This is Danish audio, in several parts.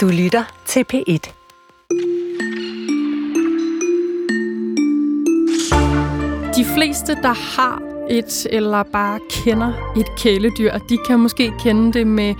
Du lytter til P1. De fleste, der har et eller bare kender et kæledyr, de kan måske kende det med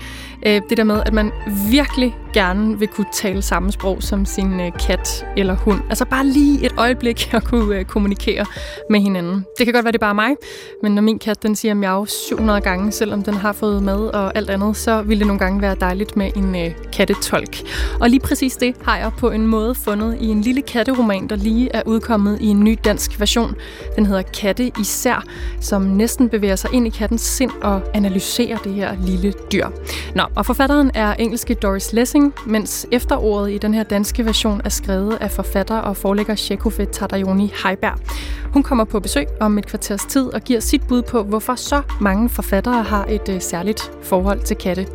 øh, det der med, at man virkelig gerne vil kunne tale samme sprog som sin øh, kat eller hund. Altså bare lige et øjeblik at kunne øh, kommunikere med hinanden. Det kan godt være, det er bare mig, men når min kat den siger miau 700 gange, selvom den har fået mad og alt andet, så vil det nogle gange være dejligt med en øh, kattetolk. Og lige præcis det har jeg på en måde fundet i en lille katteroman, der lige er udkommet i en ny dansk version. Den hedder Katte især, som næsten bevæger sig ind i kattens sind og analyserer det her lille dyr. Nå, og forfatteren er engelske Doris Lessing, mens efterordet i den her danske version er skrevet af forfatter og forlægger Shekofe Tadayoni Heiberg. Hun kommer på besøg om et kvarters tid og giver sit bud på, hvorfor så mange forfattere har et øh, særligt forhold til katte.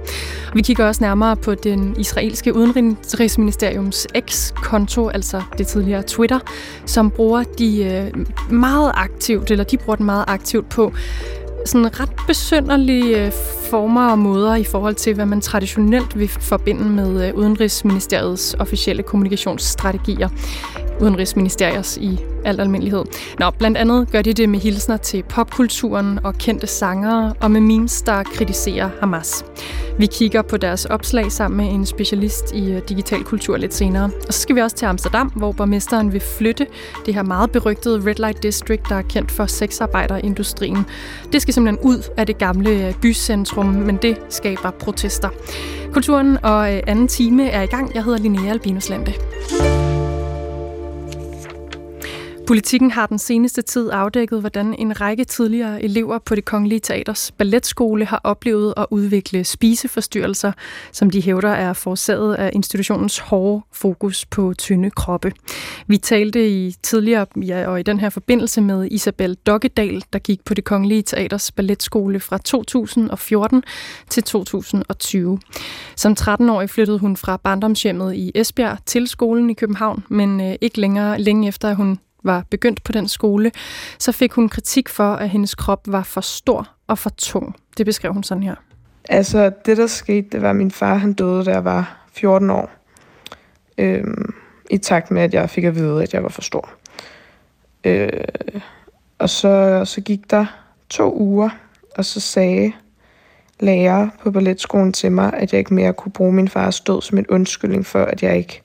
Og vi kigger også nærmere på den israelske udenrigsministeriums X-konto, altså det tidligere Twitter, som bruger de øh, meget aktivt, eller de bruger den meget aktivt på sådan ret besynderlige øh, former og måder i forhold til, hvad man traditionelt vil forbinde med øh, Udenrigsministeriets officielle kommunikationsstrategier. Udenrigsministeriers i al almindelighed. Nå, blandt andet gør de det med hilsner til popkulturen og kendte sangere, og med memes, der kritiserer Hamas. Vi kigger på deres opslag sammen med en specialist i øh, digital kultur lidt senere. Og så skal vi også til Amsterdam, hvor borgmesteren vil flytte det her meget berygtede Red Light District, der er kendt for sexarbejderindustrien. Det skal simpelthen ud af det gamle øh, bycentrum, men det skaber protester. Kulturen og øh, anden time er i gang. Jeg hedder Linnea Albinus Lande. Politikken har den seneste tid afdækket, hvordan en række tidligere elever på det Kongelige Teaters balletskole har oplevet at udvikle spiseforstyrrelser, som de hævder er forårsaget af institutionens hårde fokus på tynde kroppe. Vi talte i tidligere ja, og i den her forbindelse med Isabel Dokkedal, der gik på det Kongelige Teaters balletskole fra 2014 til 2020. Som 13-årig flyttede hun fra barndomshjemmet i Esbjerg til skolen i København, men øh, ikke længere længe efter, at hun var begyndt på den skole, så fik hun kritik for, at hendes krop var for stor og for tung. Det beskrev hun sådan her. Altså, det der skete, det var, at min far han døde, da jeg var 14 år. Øhm, I takt med, at jeg fik at vide, at jeg var for stor. Øh, og så, så gik der to uger, og så sagde lærer på balletskolen til mig, at jeg ikke mere kunne bruge min fars død som en undskyldning for, at jeg ikke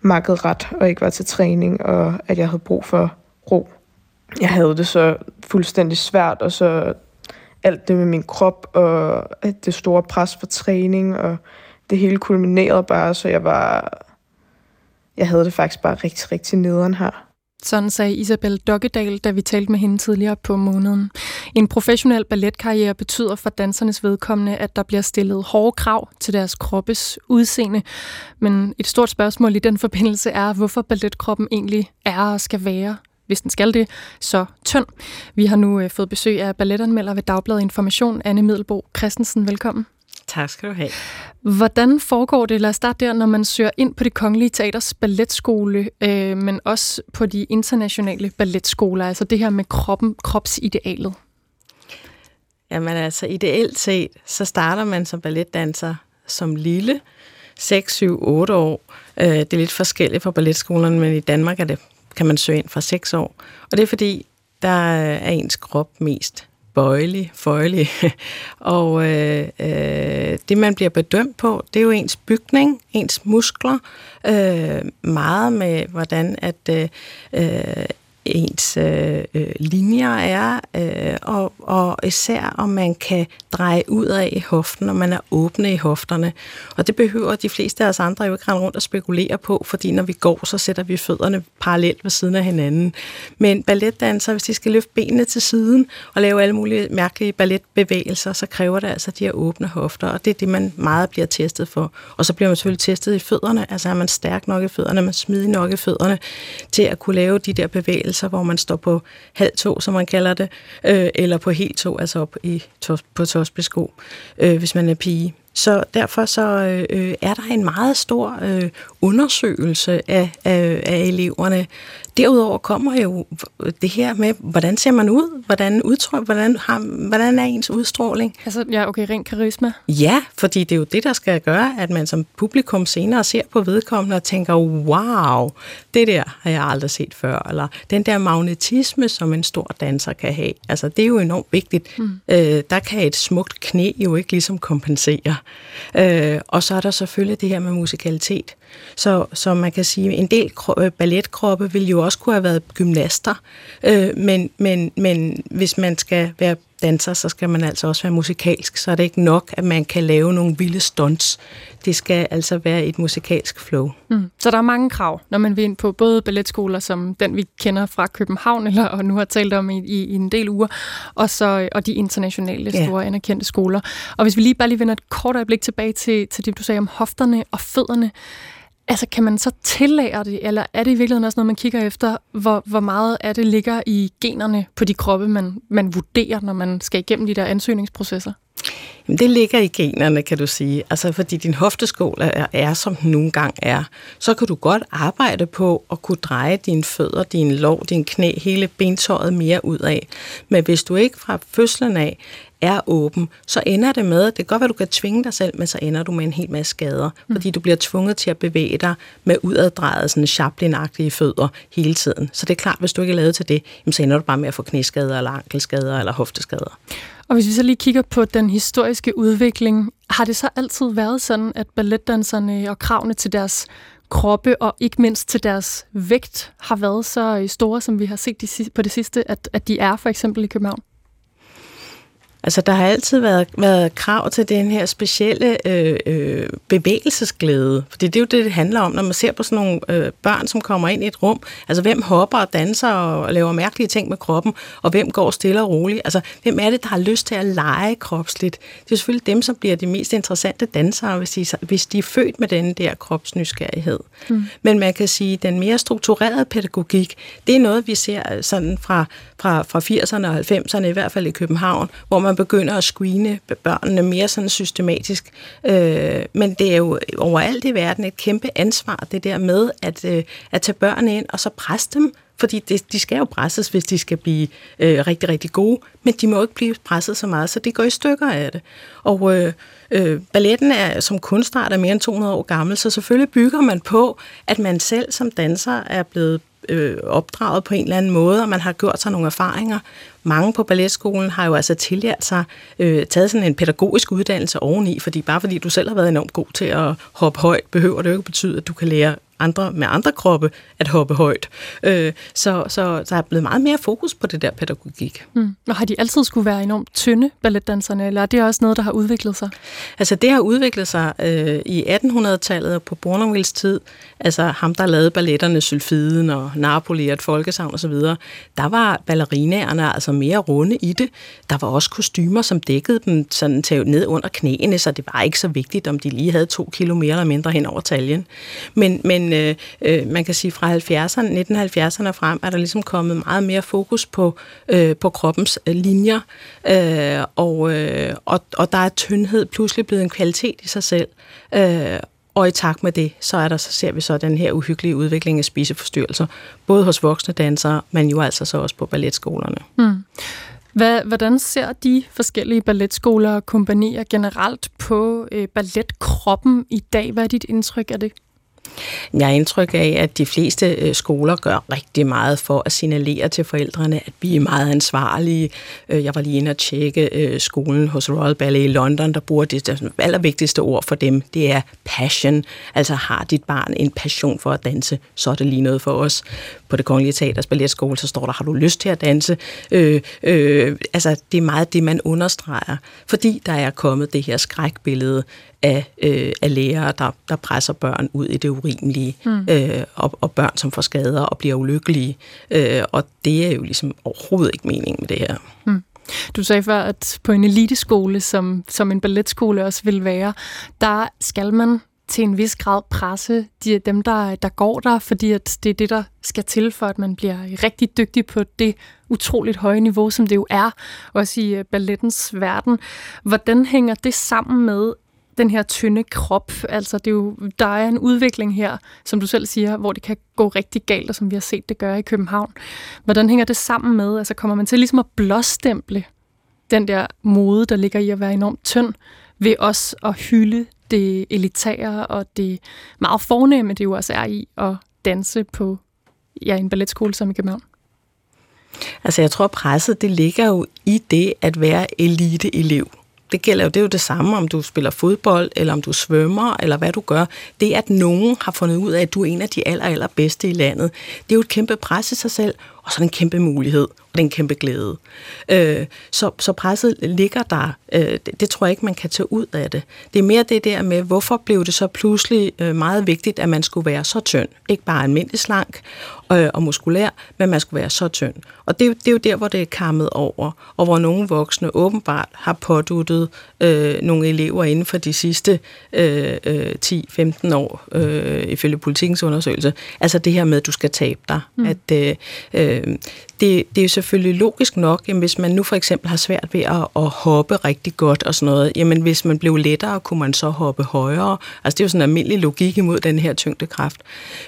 makket ret og ikke var til træning, og at jeg havde brug for ro. Jeg havde det så fuldstændig svært, og så alt det med min krop, og det store pres for træning, og det hele kulminerede bare, så jeg var... Jeg havde det faktisk bare rigtig, rigtig nederen her. Sådan sagde Isabel Dokkedal, da vi talte med hende tidligere på måneden. En professionel balletkarriere betyder for dansernes vedkommende, at der bliver stillet hårde krav til deres kroppes udseende. Men et stort spørgsmål i den forbindelse er, hvorfor balletkroppen egentlig er og skal være hvis den skal det, så tynd. Vi har nu øh, fået besøg af balletanmelder ved Dagbladet Information, Anne Middelbo Christensen. Velkommen. Tak skal du have. Hvordan foregår det, lad os starte der, når man søger ind på det Kongelige Teaters balletskole, øh, men også på de internationale balletskoler, altså det her med kroppen, kropsidealet? Jamen altså, ideelt set, så starter man som balletdanser som lille, 6, 7, 8 år. Øh, det er lidt forskelligt for balletskolerne, men i Danmark er det, kan man søge ind fra 6 år. Og det er fordi, der er ens krop mest bøjelig, føjelig. og øh, øh, det, man bliver bedømt på, det er jo ens bygning, ens muskler, øh, meget med, hvordan at øh, øh ens øh, øh, linjer er, øh, og, og især om man kan dreje ud af i hoften, når man er åbne i hofterne. Og det behøver de fleste af os andre jo ikke rende rundt og spekulere på, fordi når vi går, så sætter vi fødderne parallelt ved siden af hinanden. Men balletdansere, hvis de skal løfte benene til siden og lave alle mulige mærkelige balletbevægelser, så kræver det altså de her åbne hofter, og det er det, man meget bliver testet for. Og så bliver man selvfølgelig testet i fødderne, altså er man stærk nok i fødderne, er man smidig nok i fødderne til at kunne lave de der bevægelser, bevægelser, hvor man står på halv to, som man kalder det, øh, eller på helt to, altså op i tos, på tosbesko, øh, hvis man er pige. Så derfor så øh, øh, er der en meget stor øh, undersøgelse af, af, af eleverne derudover kommer jo det her med, hvordan ser man ud? Hvordan, udtryk, hvordan, har, hvordan er ens udstråling? Altså, ja, okay, ren karisma. Ja, fordi det er jo det, der skal gøre, at man som publikum senere ser på vedkommende og tænker, wow, det der har jeg aldrig set før. Eller den der magnetisme, som en stor danser kan have. Altså, det er jo enormt vigtigt. Mm. Øh, der kan et smukt knæ jo ikke ligesom kompensere. Øh, og så er der selvfølgelig det her med musikalitet. Så, så man kan sige, en del øh, balletkroppe vil jo også kunne have været gymnaster, øh, men, men, men hvis man skal være danser, så skal man altså også være musikalsk, så er det ikke nok, at man kan lave nogle vilde stunts. Det skal altså være et musikalsk flow. Mm. Så der er mange krav, når man vil ind på både balletskoler, som den vi kender fra København, eller og nu har talt om i, i, i en del uger, og, så, og de internationale store ja. anerkendte skoler. Og hvis vi lige bare lige vender et kort øjeblik tilbage til, til det, du sagde om hofterne og fødderne, Altså, kan man så tillære det, eller er det i virkeligheden også noget, man kigger efter, hvor, hvor meget af det ligger i generne på de kroppe, man, man vurderer, når man skal igennem de der ansøgningsprocesser? Jamen, det ligger i generne, kan du sige. Altså, fordi din hofteskål er, er, som den nogle gange er, så kan du godt arbejde på at kunne dreje dine fødder, dine lov, din knæ, hele bentøjet mere ud af. Men hvis du ikke fra fødslen af er åben, så ender det med, det kan godt være, at du kan tvinge dig selv, men så ender du med en hel masse skader, mm. fordi du bliver tvunget til at bevæge dig med udaddrejet sådan chaplin fødder hele tiden. Så det er klart, hvis du ikke er lavet til det, så ender du bare med at få knæskader, eller ankelskader, eller hofteskader. Og hvis vi så lige kigger på den historiske udvikling, har det så altid været sådan, at balletdanserne og kravene til deres kroppe og ikke mindst til deres vægt har været så store, som vi har set på det sidste, at, at de er for eksempel i København? Altså, der har altid været, været krav til den her specielle øh, øh, bevægelsesglæde. Fordi det er jo det, det handler om, når man ser på sådan nogle øh, børn, som kommer ind i et rum. Altså, hvem hopper og danser og laver mærkelige ting med kroppen, og hvem går stille og roligt. Altså, hvem er det, der har lyst til at lege kropsligt? Det er selvfølgelig dem, som bliver de mest interessante dansere, hvis de, hvis de er født med den der kropsnysgerrighed. Mm. Men man kan sige, at den mere strukturerede pædagogik, det er noget, vi ser sådan fra, fra, fra 80'erne og 90'erne, i hvert fald i København, hvor man begynder at screene børnene mere sådan systematisk. Øh, men det er jo overalt i verden et kæmpe ansvar, det der med at, øh, at tage børn ind og så presse dem fordi det, de skal jo presses, hvis de skal blive øh, rigtig, rigtig gode, men de må jo ikke blive presset så meget, så det går i stykker af det. Og øh, øh, balletten er som kunstart er mere end 200 år gammel, så selvfølgelig bygger man på, at man selv som danser er blevet øh, opdraget på en eller anden måde, og man har gjort sig nogle erfaringer. Mange på balletskolen har jo altså tillært sig, øh, taget sådan en pædagogisk uddannelse oveni, fordi bare fordi du selv har været enormt god til at hoppe højt, behøver det jo ikke betyde, at du kan lære andre med andre kroppe at hoppe højt. Øh, så, så der er blevet meget mere fokus på det der pædagogik. Mm. Og har de altid skulle være enormt tynde balletdanserne, eller er det også noget, der har udviklet sig? Altså det har udviklet sig øh, i 1800-tallet og på Bournonvilles tid. Altså ham, der lavede balletterne Sylfiden og Napoli og et folkesavn osv., der var ballerinaerne altså mere runde i det. Der var også kostymer, som dækkede dem sådan til ned under knæene, så det var ikke så vigtigt, om de lige havde to kilo mere eller mindre hen over taljen. Men, men øh, øh, man kan sige fra 70'erne, 1970'erne frem, er der ligesom kommet meget mere fokus på, øh, på kroppens øh, linjer, øh, og, øh, og, og der er tyndhed pludselig blevet en kvalitet i sig selv. Øh, og i takt med det, så, er der, så ser vi så den her uhyggelige udvikling af spiseforstyrrelser, både hos voksne dansere, men jo altså så også på balletskolerne. Mm. Hvad, hvordan ser de forskellige balletskoler og kompanier generelt på øh, balletkroppen i dag? Hvad er dit indtryk af det? Jeg har indtryk af, at de fleste øh, skoler gør rigtig meget for at signalere til forældrene, at vi er meget ansvarlige. Øh, jeg var lige inde og tjekke øh, skolen hos Royal Ballet i London, der bruger det, det allervigtigste ord for dem, det er passion. Altså har dit barn en passion for at danse, så er det lige noget for os. På det kongelige teaters balletskole, så står der, har du lyst til at danse? Øh, øh, altså det er meget det, man understreger, fordi der er kommet det her skrækbillede af, øh, af lærere, der, der presser børn ud i det urimelige, mm. øh, og, og børn, som får skader og bliver ulykkelige. Øh, og det er jo ligesom overhovedet ikke meningen med det her. Mm. Du sagde før, at på en eliteskole, som, som en balletskole også vil være, der skal man til en vis grad presse de, dem, der, der går der, fordi at det er det, der skal til for, at man bliver rigtig dygtig på det utroligt høje niveau, som det jo er, også i ballettens verden. Hvordan hænger det sammen med, den her tynde krop. Altså, det er jo, der er en udvikling her, som du selv siger, hvor det kan gå rigtig galt, og som vi har set det gøre i København. Hvordan hænger det sammen med? Altså, kommer man til ligesom at blåstemple den der mode, der ligger i at være enormt tynd, ved også at hylde det elitære og det meget fornemme, det jo også er i at danse på ja, en balletskole som i København? Altså jeg tror, presset det ligger jo i det at være eliteelev. Det gælder jo, det er jo det samme, om du spiller fodbold, eller om du svømmer, eller hvad du gør. Det, at nogen har fundet ud af, at du er en af de aller, aller bedste i landet, det er jo et kæmpe pres i sig selv, og så er det en kæmpe mulighed, og det er en kæmpe glæde. Øh, så, så presset ligger der. Øh, det, det tror jeg ikke, man kan tage ud af det. Det er mere det der med, hvorfor blev det så pludselig øh, meget vigtigt, at man skulle være så tynd. Ikke bare almindelig slank øh, og muskulær, men man skulle være så tynd. Og det, det er jo der, hvor det er kammet over, og hvor nogle voksne åbenbart har påduttet øh, nogle elever inden for de sidste øh, øh, 10-15 år, øh, ifølge politikens undersøgelse. Altså det her med, at du skal tabe dig. Mm. At, øh, øh, Øhm, det, det er jo selvfølgelig logisk nok, jamen, hvis man nu for eksempel har svært ved at, at hoppe rigtig godt og sådan noget, jamen hvis man blev lettere, kunne man så hoppe højere. Altså det er jo sådan en almindelig logik imod den her tyngdekraft.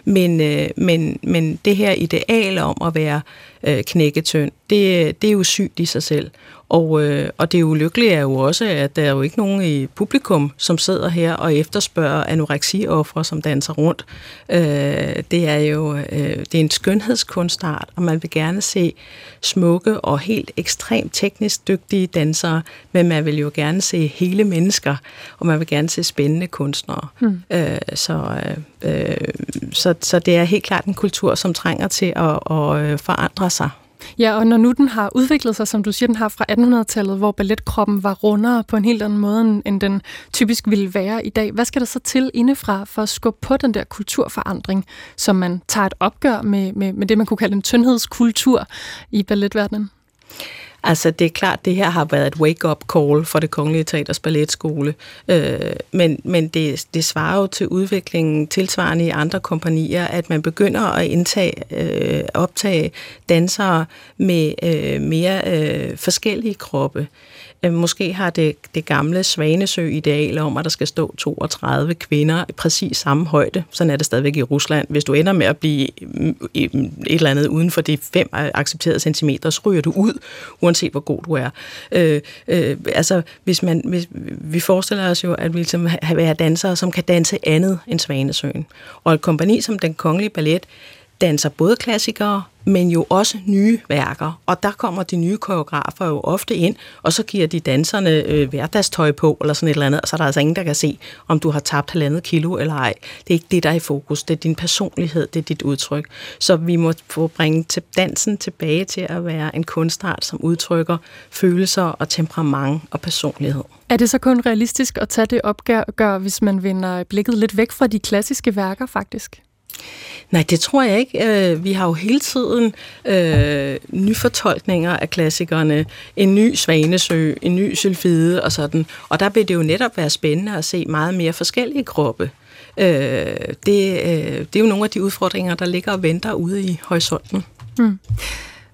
Men, øh, men, men det her ideal om at være øh, knækketynd, det, det er jo sygt i sig selv. Og, øh, og det ulykkelige er jo også, at der er jo ikke nogen i publikum, som sidder her og efterspørger anoreksiofre, som danser rundt. Øh, det er jo øh, det er en skønhedskunstart, og man vil gerne se smukke og helt ekstremt teknisk dygtige dansere, men man vil jo gerne se hele mennesker, og man vil gerne se spændende kunstnere. Mm. Øh, så, øh, så, så det er helt klart en kultur, som trænger til at, at øh, forandre sig. Ja, og når nu den har udviklet sig, som du siger, den har fra 1800-tallet, hvor balletkroppen var rundere på en helt anden måde, end den typisk ville være i dag. Hvad skal der så til indefra for at skubbe på den der kulturforandring, som man tager et opgør med, med, med det, man kunne kalde en tyndhedskultur i balletverdenen? Altså, det er klart, det her har været et wake-up call for det Kongelige Teaters Balletskole, øh, men, men det, det svarer jo til udviklingen tilsvarende i andre kompanier, at man begynder at indtage, øh, optage dansere med øh, mere øh, forskellige kroppe. Øh, måske har det, det gamle Svanesø-ideal om, at der skal stå 32 kvinder i præcis samme højde. Sådan er det stadigvæk i Rusland. Hvis du ender med at blive mm, mm, et eller andet uden for de fem accepterede centimeter, så ryger du ud, uanset hvor god du er. Øh, øh, altså, hvis man, hvis, vi forestiller os jo, at vi ligesom have dansere, som kan danse andet end Svanesøen. Og et kompani som Den Kongelige Ballet danser både klassikere, men jo også nye værker. Og der kommer de nye koreografer jo ofte ind, og så giver de danserne øh, hverdagstøj på, eller sådan et eller andet, og så er der altså ingen, der kan se, om du har tabt halvandet kilo eller ej. Det er ikke det, der er i fokus. Det er din personlighed, det er dit udtryk. Så vi må få bringe til dansen tilbage til at være en kunstart, som udtrykker følelser og temperament og personlighed. Er det så kun realistisk at tage det opgør, hvis man vender blikket lidt væk fra de klassiske værker, faktisk? Nej, det tror jeg ikke. Øh, vi har jo hele tiden øh, nyfortolkninger af klassikerne. En ny Svanesø, en ny Sylfide og sådan. Og der vil det jo netop være spændende at se meget mere forskellige kroppe. Øh, det, øh, det er jo nogle af de udfordringer, der ligger og venter ude i horisonten. Mm.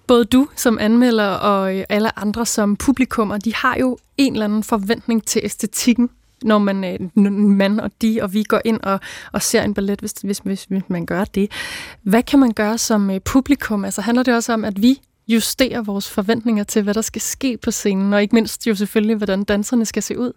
Både du som anmelder og alle andre som publikummer, de har jo en eller anden forventning til æstetikken når man, øh, man og de og vi går ind og, og ser en ballet, hvis, hvis, hvis, hvis man gør det. Hvad kan man gøre som øh, publikum? Altså handler det også om, at vi justerer vores forventninger til, hvad der skal ske på scenen, og ikke mindst jo selvfølgelig, hvordan danserne skal se ud?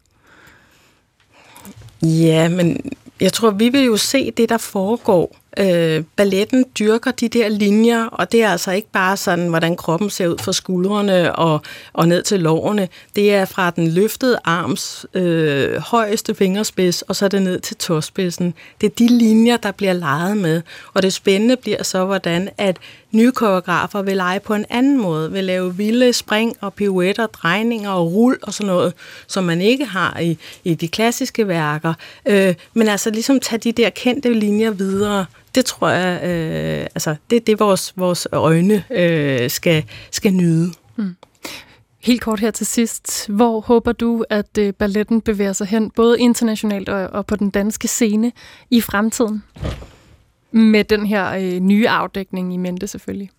Ja, men jeg tror, vi vil jo se det, der foregår. Øh, balletten dyrker de der linjer, og det er altså ikke bare sådan, hvordan kroppen ser ud fra skuldrene og, og ned til lårene. Det er fra den løftede arms øh, højeste fingerspids, og så er det ned til tåspidsen. Det er de linjer, der bliver leget med. Og det spændende bliver så, hvordan at nye koreografer vil lege på en anden måde, vil lave vilde spring og pirouetter, drejninger og rul og sådan noget, som man ikke har i, i de klassiske værker. Øh, men altså ligesom tage de der kendte linjer videre det tror jeg, øh, altså, det er det, vores, vores øjne øh, skal, skal nyde. Mm. Helt kort her til sidst. Hvor håber du, at øh, balletten bevæger sig hen, både internationalt og, og på den danske scene i fremtiden? Med den her øh, nye afdækning i mente selvfølgelig.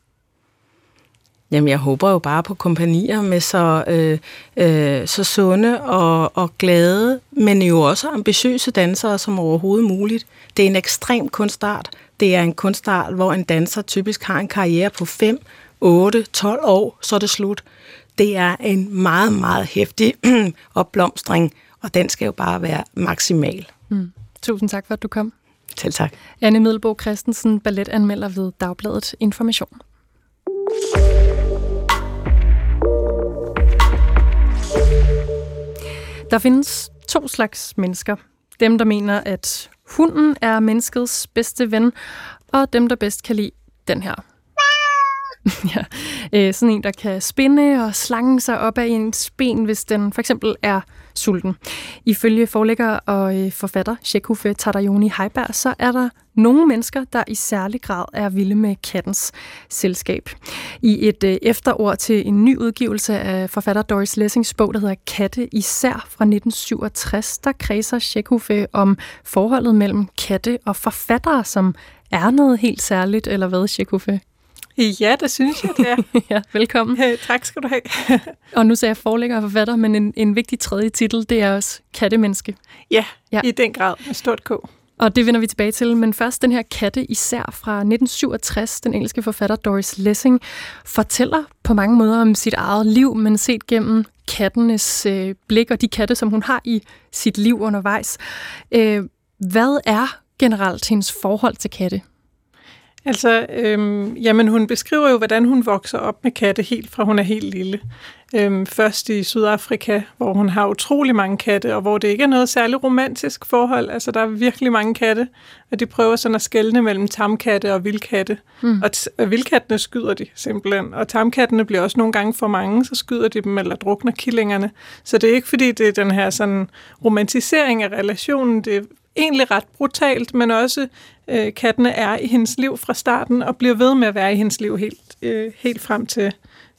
Jamen, jeg håber jo bare på kompanier med så, øh, øh, så sunde og, og glade, men jo også ambitiøse dansere som overhovedet muligt. Det er en ekstrem kunstart. Det er en kunstart, hvor en danser typisk har en karriere på 5, 8, 12 år, så er det slut. Det er en meget, meget hæftig opblomstring, og den skal jo bare være maksimal. Mm. Tusind tak for, at du kom. Selv tak. Anne Middelbo Christensen, balletanmelder ved Dagbladet Information. Der findes to slags mennesker. Dem, der mener, at hunden er menneskets bedste ven, og dem, der bedst kan lide den her. ja, øh, sådan en, der kan spinde og slange sig op af ens ben, hvis den for eksempel er sulten. Ifølge forlægger og øh, forfatter Shekufe Tadayoni Heiberg, så er der nogle mennesker, der i særlig grad er vilde med kattens selskab. I et øh, efterord til en ny udgivelse af forfatter Doris Lessings bog, der hedder Katte især fra 1967, der kredser Shekufe om forholdet mellem katte og forfattere, som er noget helt særligt, eller hvad, Shekufe? Ja, det synes jeg, det er. ja, velkommen. Hey, tak skal du have. og nu sagde jeg forlægger og forfatter, men en, en vigtig tredje titel, det er også kattemenneske. Ja, ja, i den grad med stort K. Og det vender vi tilbage til, men først den her katte især fra 1967, den engelske forfatter Doris Lessing, fortæller på mange måder om sit eget liv, men set gennem kattenes øh, blik og de katte, som hun har i sit liv undervejs. Øh, hvad er generelt hendes forhold til katte? Altså, øhm, jamen hun beskriver jo, hvordan hun vokser op med katte helt fra hun er helt lille. Øhm, først i Sydafrika, hvor hun har utrolig mange katte, og hvor det ikke er noget særligt romantisk forhold. Altså, der er virkelig mange katte, og de prøver sådan at skelne mellem tamkatte og vildkatte. Mm. Og, og vildkattene skyder de simpelthen, og tamkattene bliver også nogle gange for mange, så skyder de dem eller drukner killingerne. Så det er ikke fordi, det er den her sådan romantisering af relationen, det er egentlig ret brutalt, men også øh, kattene er i hendes liv fra starten og bliver ved med at være i hendes liv helt, øh, helt frem til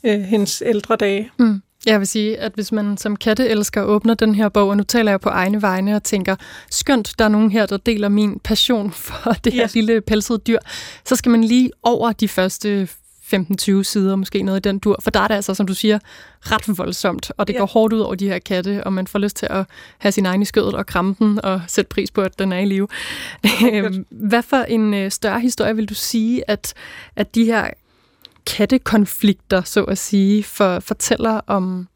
øh, hendes ældre dage. Mm. Jeg vil sige, at hvis man som katteelsker åbner den her bog, og nu taler jeg på egne vegne og tænker, skønt, der er nogen her, der deler min passion for det her ja. lille pelsede dyr, så skal man lige over de første 15-20 sider, måske noget i den dur. For der er det altså, som du siger, ret voldsomt, og det ja. går hårdt ud over de her katte, og man får lyst til at have sin egen i skødet og kramme den, og sætte pris på, at den er i live. Øhm, hvad for en øh, større historie vil du sige, at, at de her kattekonflikter, så at sige, for, fortæller om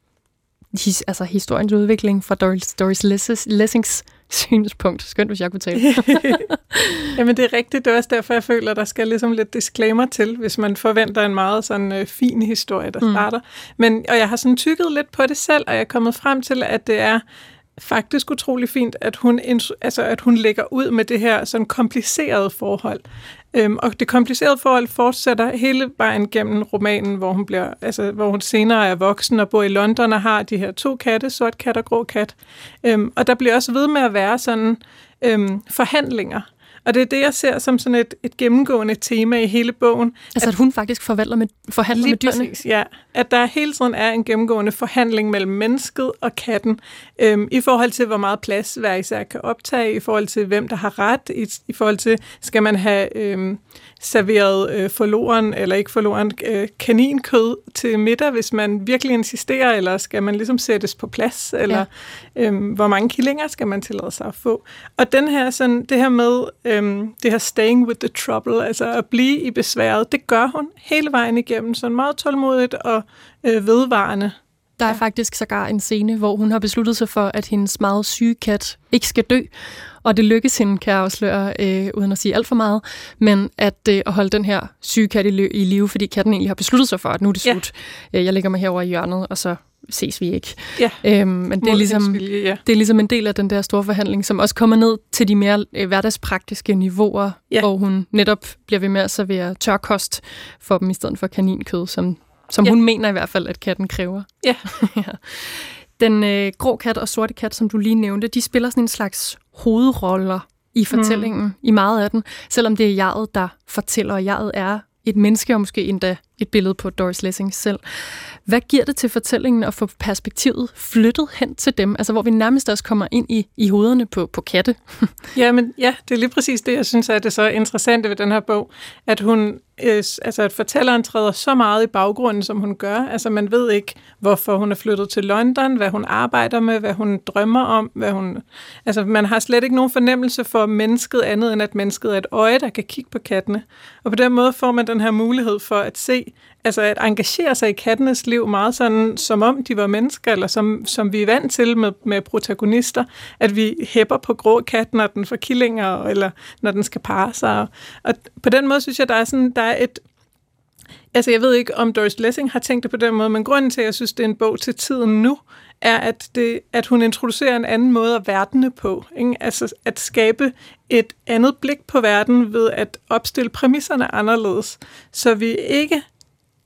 his, altså historiens udvikling fra Doris, Doris Lessings synspunkt. Skønt, hvis jeg kunne tale. Jamen, det er rigtigt. Det er også derfor, jeg føler, at der skal ligesom lidt disclaimer til, hvis man forventer en meget sådan øh, fin historie, der mm. starter. Men, og jeg har sådan tykket lidt på det selv, og jeg er kommet frem til, at det er faktisk utrolig fint, at hun, altså, at hun lægger ud med det her sådan komplicerede forhold. Øhm, og det komplicerede forhold fortsætter hele vejen gennem romanen, hvor hun, bliver, altså, hvor hun senere er voksen og bor i London og har de her to katte, sort kat og grå kat. Øhm, og der bliver også ved med at være sådan øhm, forhandlinger og det er det, jeg ser som sådan et, et gennemgående tema i hele bogen. Altså, at, at hun faktisk forvalter med, forhandler med dyrene? Præcis, ja. At der hele tiden er en gennemgående forhandling mellem mennesket og katten, øhm, i forhold til, hvor meget plads hver især kan optage, i forhold til, hvem der har ret, i, i forhold til, skal man have øhm, serveret øh, forloren, eller ikke forloren, øh, kaninkød til middag, hvis man virkelig insisterer, eller skal man ligesom sættes på plads, eller ja. øhm, hvor mange killinger skal man tillade sig at få. Og den her, sådan, det her med, øhm, det her staying with the trouble, altså at blive i besværet, det gør hun hele vejen igennem, sådan meget tålmodigt og øh, vedvarende. Der er ja. faktisk sågar en scene, hvor hun har besluttet sig for, at hendes meget syge kat ikke skal dø. Og det lykkes hende, kan jeg afsløre, øh, uden at sige alt for meget, men at, øh, at holde den her syge kat i, i live, fordi katten egentlig har besluttet sig for, at nu er det slut. Ja. Øh, jeg lægger mig herover i hjørnet, og så ses vi ikke. Ja. Øhm, men det er, ligesom, vilje, ja. det er ligesom en del af den der store forhandling, som også kommer ned til de mere øh, hverdagspraktiske niveauer, ja. hvor hun netop bliver ved med at servere tørkost for dem, i stedet for kaninkød, som, som ja. hun mener i hvert fald, at katten kræver. Ja. ja. Den øh, grå kat og sorte kat, som du lige nævnte, de spiller sådan en slags hovedroller i fortællingen, mm. i meget af den, selvom det er jeget, der fortæller, og jeget er et menneske, og måske endda et billede på Doris Lessing selv. Hvad giver det til fortællingen at få perspektivet flyttet hen til dem? Altså hvor vi nærmest også kommer ind i, i hovederne på, på katte. ja, men ja, det er lige præcis det, jeg synes er det så interessante ved den her bog, at hun øh, altså at fortælleren træder så meget i baggrunden, som hun gør. Altså man ved ikke, hvorfor hun er flyttet til London, hvad hun arbejder med, hvad hun drømmer om, hvad hun... Altså man har slet ikke nogen fornemmelse for mennesket andet, end at mennesket er et øje, der kan kigge på kattene. Og på den måde får man den her mulighed for at se, altså at engagere sig i kattenes liv meget sådan, som om de var mennesker, eller som, som vi er vant til med, med protagonister, at vi hæpper på grå kat, når den får killinger, eller når den skal parre sig. Og på den måde synes jeg, der er, sådan, der er et, Altså, jeg ved ikke, om Doris Lessing har tænkt det på den måde, men grunden til, at jeg synes, det er en bog til tiden nu, er, at, det, at hun introducerer en anden måde at verdene på. Ikke? Altså, at skabe et andet blik på verden ved at opstille præmisserne anderledes, så vi ikke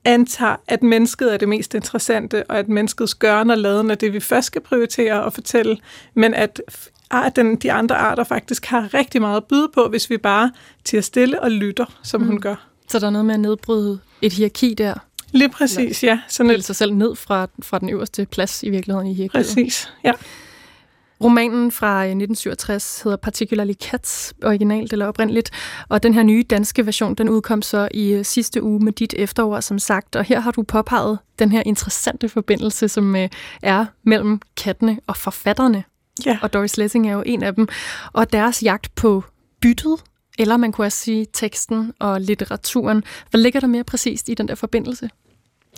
antager, at mennesket er det mest interessante, og at menneskets gørn og laden er det, vi først skal prioritere og fortælle, men at den, de andre arter faktisk har rigtig meget at byde på, hvis vi bare tiger stille og lytter, som mm. hun gør. Så der er noget med at nedbryde et hierarki der? Lige præcis, ja. Sådan et... sig selv ned fra, fra den øverste plads i virkeligheden i hierarkiet. Præcis, ja. Romanen fra 1967 hedder Particularly Cats, originalt eller oprindeligt, og den her nye danske version, den udkom så i øh, sidste uge med dit efterår, som sagt, og her har du påpeget den her interessante forbindelse, som øh, er mellem kattene og forfatterne. Ja. Og Doris Lessing er jo en af dem. Og deres jagt på byttet, eller man kunne også sige teksten og litteraturen. Hvad ligger der mere præcist i den der forbindelse?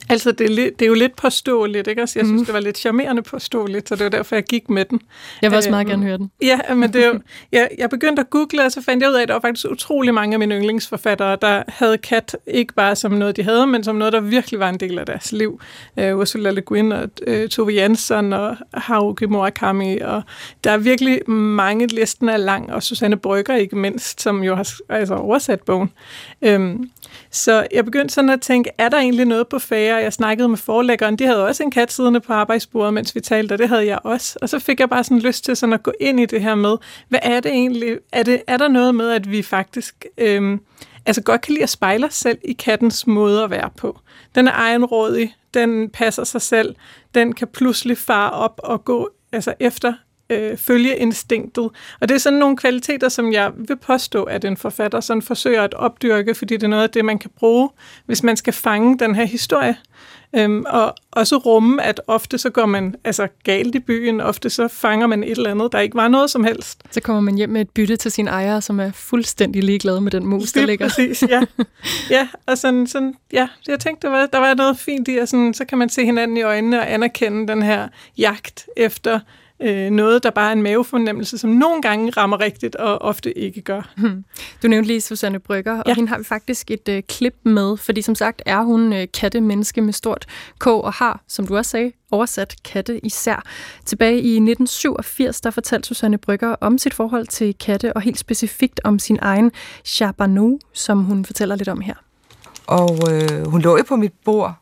Altså, det er, lidt, det er jo lidt påståeligt, ikke? Altså, jeg synes, mm. det var lidt charmerende påståeligt, så det var derfor, jeg gik med den. Jeg vil også meget øhm, gerne høre den. Ja, men det er jo, jeg, jeg begyndte at google, og så fandt jeg ud af, at der var faktisk utrolig mange af mine yndlingsforfattere, der havde kat ikke bare som noget, de havde, men som noget, der virkelig var en del af deres liv. Uh, Ursula Le Guin og uh, Tove Jansson og Haruki Murakami, og der er virkelig mange, listen er lang, og Susanne Brygger ikke mindst, som jo har altså, oversat bogen. Um, så jeg begyndte sådan at tænke, er der egentlig noget på færre? Jeg snakkede med forlæggeren, de havde også en kat siddende på arbejdsbordet, mens vi talte, og det havde jeg også. Og så fik jeg bare sådan lyst til sådan at gå ind i det her med, hvad er det egentlig? Er, det, er der noget med, at vi faktisk øhm, altså godt kan lide at spejle os selv i kattens måde at være på? Den er egenrådig, den passer sig selv, den kan pludselig fare op og gå altså efter øh, følge instinktet. Og det er sådan nogle kvaliteter, som jeg vil påstå, at en forfatter sådan forsøger at opdyrke, fordi det er noget af det, man kan bruge, hvis man skal fange den her historie. Øhm, og også rumme, at ofte så går man altså galt i byen, ofte så fanger man et eller andet, der ikke var noget som helst. Så kommer man hjem med et bytte til sin ejer, som er fuldstændig ligeglad med den mus, der ligger. præcis, ja. ja, og sådan, sådan, ja, jeg tænkte, der var, der var noget fint i, at sådan, så kan man se hinanden i øjnene og anerkende den her jagt efter øh, noget, der bare er en mavefornemmelse, som nogle gange rammer rigtigt, og ofte ikke gør. Hmm. Du nævnte lige Susanne Brygger, og ja. hende har vi faktisk et øh, klip med, fordi som sagt er hun øh, katte-menneske med stort K, og har, som du også sagde, oversat katte især. Tilbage i 1987, der fortalte Susanne Brygger om sit forhold til katte, og helt specifikt om sin egen Chabanu, som hun fortæller lidt om her. Og øh, hun lå jo på mit bord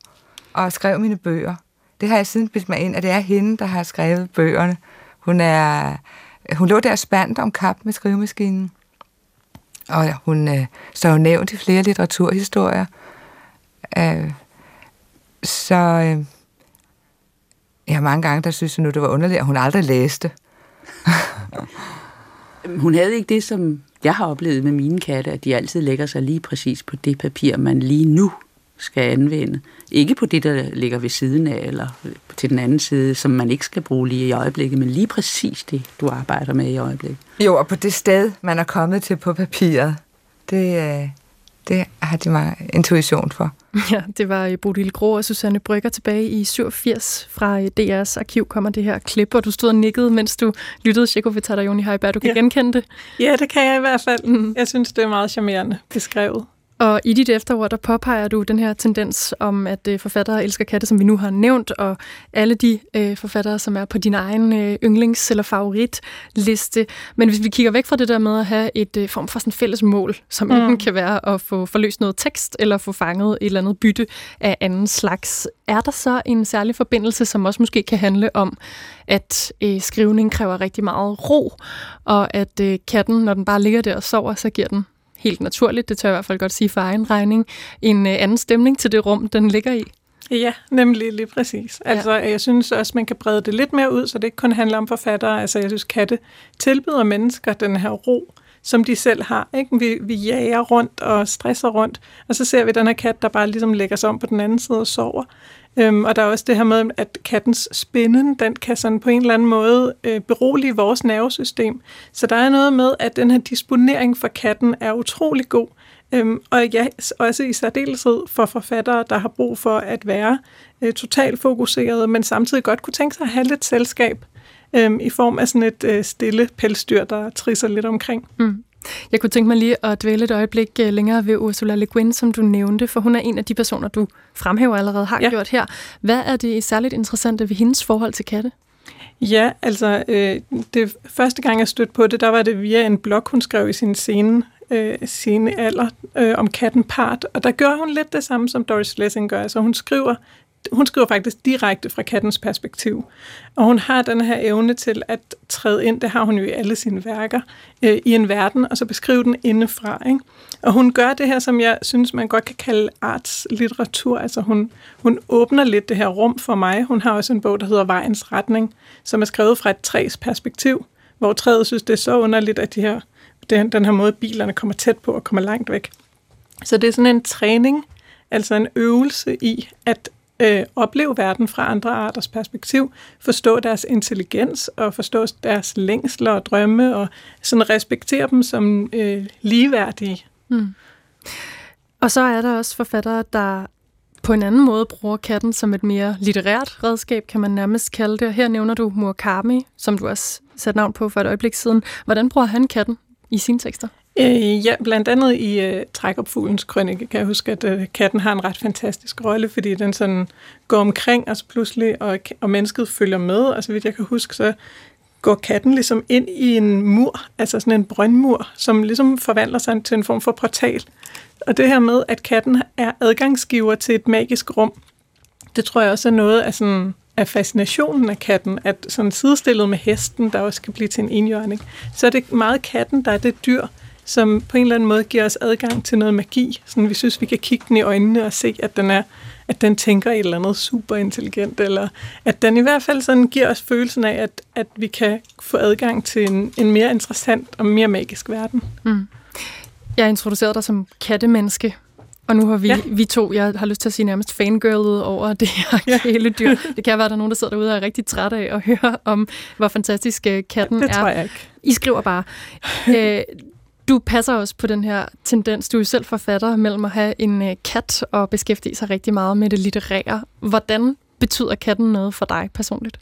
og skrev mine bøger. Det har jeg siden bildt mig ind, at det er hende, der har skrevet bøgerne. Hun, er, hun lå der spændt om kap med skrivemaskinen. Og hun øh, så nævnt i flere litteraturhistorier. Øh, så øh, jeg har mange gange, der synes jeg nu, det var underligt, at hun aldrig læste. hun havde ikke det, som jeg har oplevet med mine katte, at de altid lægger sig lige præcis på det papir, man lige nu skal anvende. Ikke på det, der ligger ved siden af, eller til den anden side, som man ikke skal bruge lige i øjeblikket, men lige præcis det, du arbejder med i øjeblikket. Jo, og på det sted, man er kommet til på papiret, det, øh, det har de meget intuition for. Ja, det var Bodil Grå og Susanne Brygger tilbage i 87. Fra DR's arkiv kommer det her klip, og du stod og nikkede, mens du lyttede Chico Vitata Joni Heiberg. Du kan ja. genkende det? Ja, det kan jeg i hvert fald. Mm. Jeg synes, det er meget charmerende beskrevet. Og i dit efterord, der påpeger du den her tendens om, at øh, forfattere elsker katte, som vi nu har nævnt, og alle de øh, forfattere, som er på din egen øh, yndlings- eller favoritliste. Men hvis vi kigger væk fra det der med at have et øh, form for sådan fælles mål, som mm. enten kan være at få forløst noget tekst, eller få fanget et eller andet bytte af anden slags, er der så en særlig forbindelse, som også måske kan handle om, at øh, skrivning kræver rigtig meget ro, og at øh, katten, når den bare ligger der og sover, så giver den helt naturligt, det tør jeg i hvert fald godt sige for egen regning, en øh, anden stemning til det rum, den ligger i. Ja, nemlig lige præcis. Altså, ja. jeg synes også, man kan brede det lidt mere ud, så det ikke kun handler om forfattere. Altså, jeg synes, katte tilbyder mennesker den her ro, som de selv har. Ikke? Vi, vi jager rundt og stresser rundt, og så ser vi den her kat, der bare ligesom lægger sig om på den anden side og sover. Øhm, og der er også det her med, at kattens spinden, den kan sådan på en eller anden måde øh, berolige vores nervesystem. Så der er noget med, at den her disponering for katten er utrolig god. Øhm, og ja, også i særdeleshed for forfattere, der har brug for at være øh, totalt fokuseret, men samtidig godt kunne tænke sig at have lidt selskab øhm, i form af sådan et øh, stille pelsdyr, der trisser lidt omkring. Mm. Jeg kunne tænke mig lige at dvæle et øjeblik øh, længere ved Ursula Le Guin, som du nævnte, for hun er en af de personer, du fremhæver allerede har ja. gjort her. Hvad er det særligt interessante ved hendes forhold til katte? Ja, altså øh, det første gang jeg stødte på det, der var det via en blog, hun skrev i sin scene, øh, scene alder øh, om katten Part, og der gør hun lidt det samme, som Doris Lessing gør. Altså hun skriver hun skriver faktisk direkte fra kattens perspektiv. Og hun har den her evne til at træde ind, det har hun jo i alle sine værker, øh, i en verden, og så beskrive den indefra. Ikke? Og hun gør det her, som jeg synes, man godt kan kalde artslitteratur. Altså hun, hun åbner lidt det her rum for mig. Hun har også en bog, der hedder Vejens Retning, som er skrevet fra et træs perspektiv, hvor træet synes, det er så underligt, at de her, den, den her måde, bilerne kommer tæt på og kommer langt væk. Så det er sådan en træning, altså en øvelse i at øh, opleve verden fra andre arters perspektiv, forstå deres intelligens og forstå deres længsler og drømme og sådan respektere dem som øh, ligeværdige. Mm. Og så er der også forfattere, der på en anden måde bruger katten som et mere litterært redskab, kan man nærmest kalde det. Her nævner du Murakami, som du også satte navn på for et øjeblik siden. Hvordan bruger han katten i sine tekster? Øh, ja, blandt andet i øh, Trækopfuglens krønike kan jeg huske, at øh, katten har en ret fantastisk rolle, fordi den sådan går omkring os pludselig, og, og mennesket følger med. Og så vidt jeg kan huske, så går katten ligesom ind i en mur, altså sådan en brøndmur, som ligesom forvandler sig til en form for portal. Og det her med, at katten er adgangsgiver til et magisk rum, det tror jeg også er noget af sådan af fascinationen af katten, at sådan sidestillet med hesten, der også kan blive til en enhjørning, så er det meget katten, der er det dyr, som på en eller anden måde giver os adgang til noget magi. Sådan, vi synes, vi kan kigge den i øjnene og se, at den er at den tænker et eller andet super intelligent, eller at den i hvert fald sådan giver os følelsen af, at, at vi kan få adgang til en, en mere interessant og mere magisk verden. Mm. Jeg introducerede dig som kattemenneske, og nu har vi, ja. vi to, jeg har lyst til at sige nærmest fangirlet over det her ja. kæledyr. Det kan være, at der er nogen, der sidder derude og er rigtig træt af at høre om, hvor fantastisk øh, katten er. Det tror jeg ikke. I skriver bare. øh, du passer også på den her tendens. Du er selv forfatter mellem at have en øh, kat og beskæftige sig rigtig meget med det litterære. Hvordan betyder katten noget for dig personligt?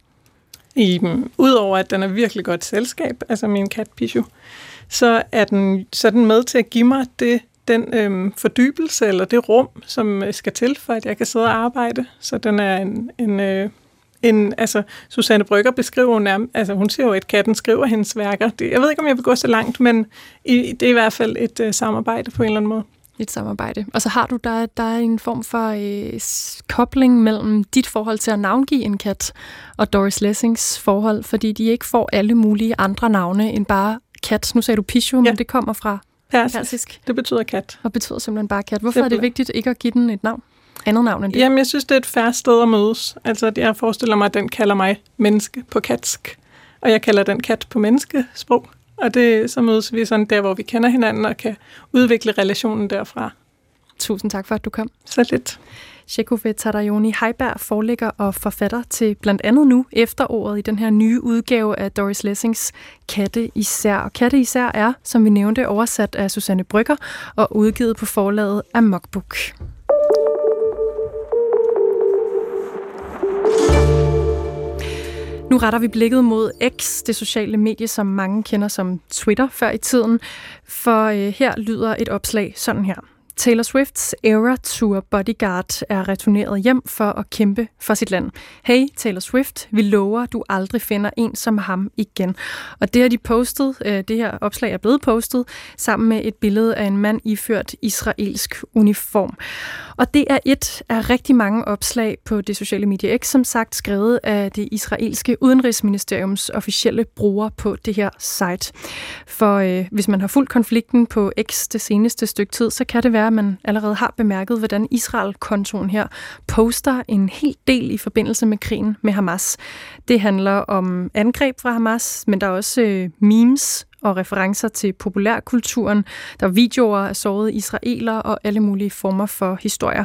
I, Udover at den er virkelig godt selskab, altså min kat Pichu, så er den, så er den med til at give mig det, den øhm, fordybelse eller det rum, som øh, skal til, for at jeg kan sidde og arbejde. Så den er en, en øh, en, altså, Susanne Brygger beskriver nærmest, altså hun siger jo, at katten skriver hendes værker. Det, jeg ved ikke, om jeg vil gå så langt, men i, det er i hvert fald et uh, samarbejde på en eller anden måde. Et samarbejde. Og så har du, der, der er en form for øh, kobling mellem dit forhold til at navngive en kat og Doris Lessings forhold, fordi de ikke får alle mulige andre navne end bare kat. Nu sagde du Pichu, ja. men det kommer fra persisk. persisk. Det betyder kat. Og betyder simpelthen bare kat. Hvorfor simpelthen. er det vigtigt ikke at give den et navn? Andet navn end det? Jamen, jeg synes, det er et færre sted at mødes. Altså, jeg forestiller mig, at den kalder mig menneske på katsk, og jeg kalder den kat på menneskesprog. Og det, så mødes vi sådan der, hvor vi kender hinanden og kan udvikle relationen derfra. Tusind tak for, at du kom. Så lidt. Shekove Tadajoni Heiberg forlægger og forfatter til blandt andet nu efteråret i den her nye udgave af Doris Lessings Katte især. Og Katte især er, som vi nævnte, oversat af Susanne Brygger og udgivet på forlaget af Mockbook. Nu retter vi blikket mod X, det sociale medie, som mange kender som Twitter før i tiden. For øh, her lyder et opslag sådan her. Taylor Swifts Era Tour Bodyguard er returneret hjem for at kæmpe for sit land. Hey Taylor Swift, vi lover, du aldrig finder en som ham igen. Og det har de postet, øh, det her opslag er blevet postet, sammen med et billede af en mand iført israelsk uniform. Og det er et af rigtig mange opslag på det sociale medie X, som sagt skrevet af det israelske udenrigsministeriums officielle bruger på det her site. For øh, hvis man har fulgt konflikten på X det seneste stykke tid, så kan det være, at man allerede har bemærket, hvordan Israel-kontoen her poster en hel del i forbindelse med krigen med Hamas. Det handler om angreb fra Hamas, men der er også øh, memes og referencer til populærkulturen. Der er videoer af sårede israeler og alle mulige former for historier.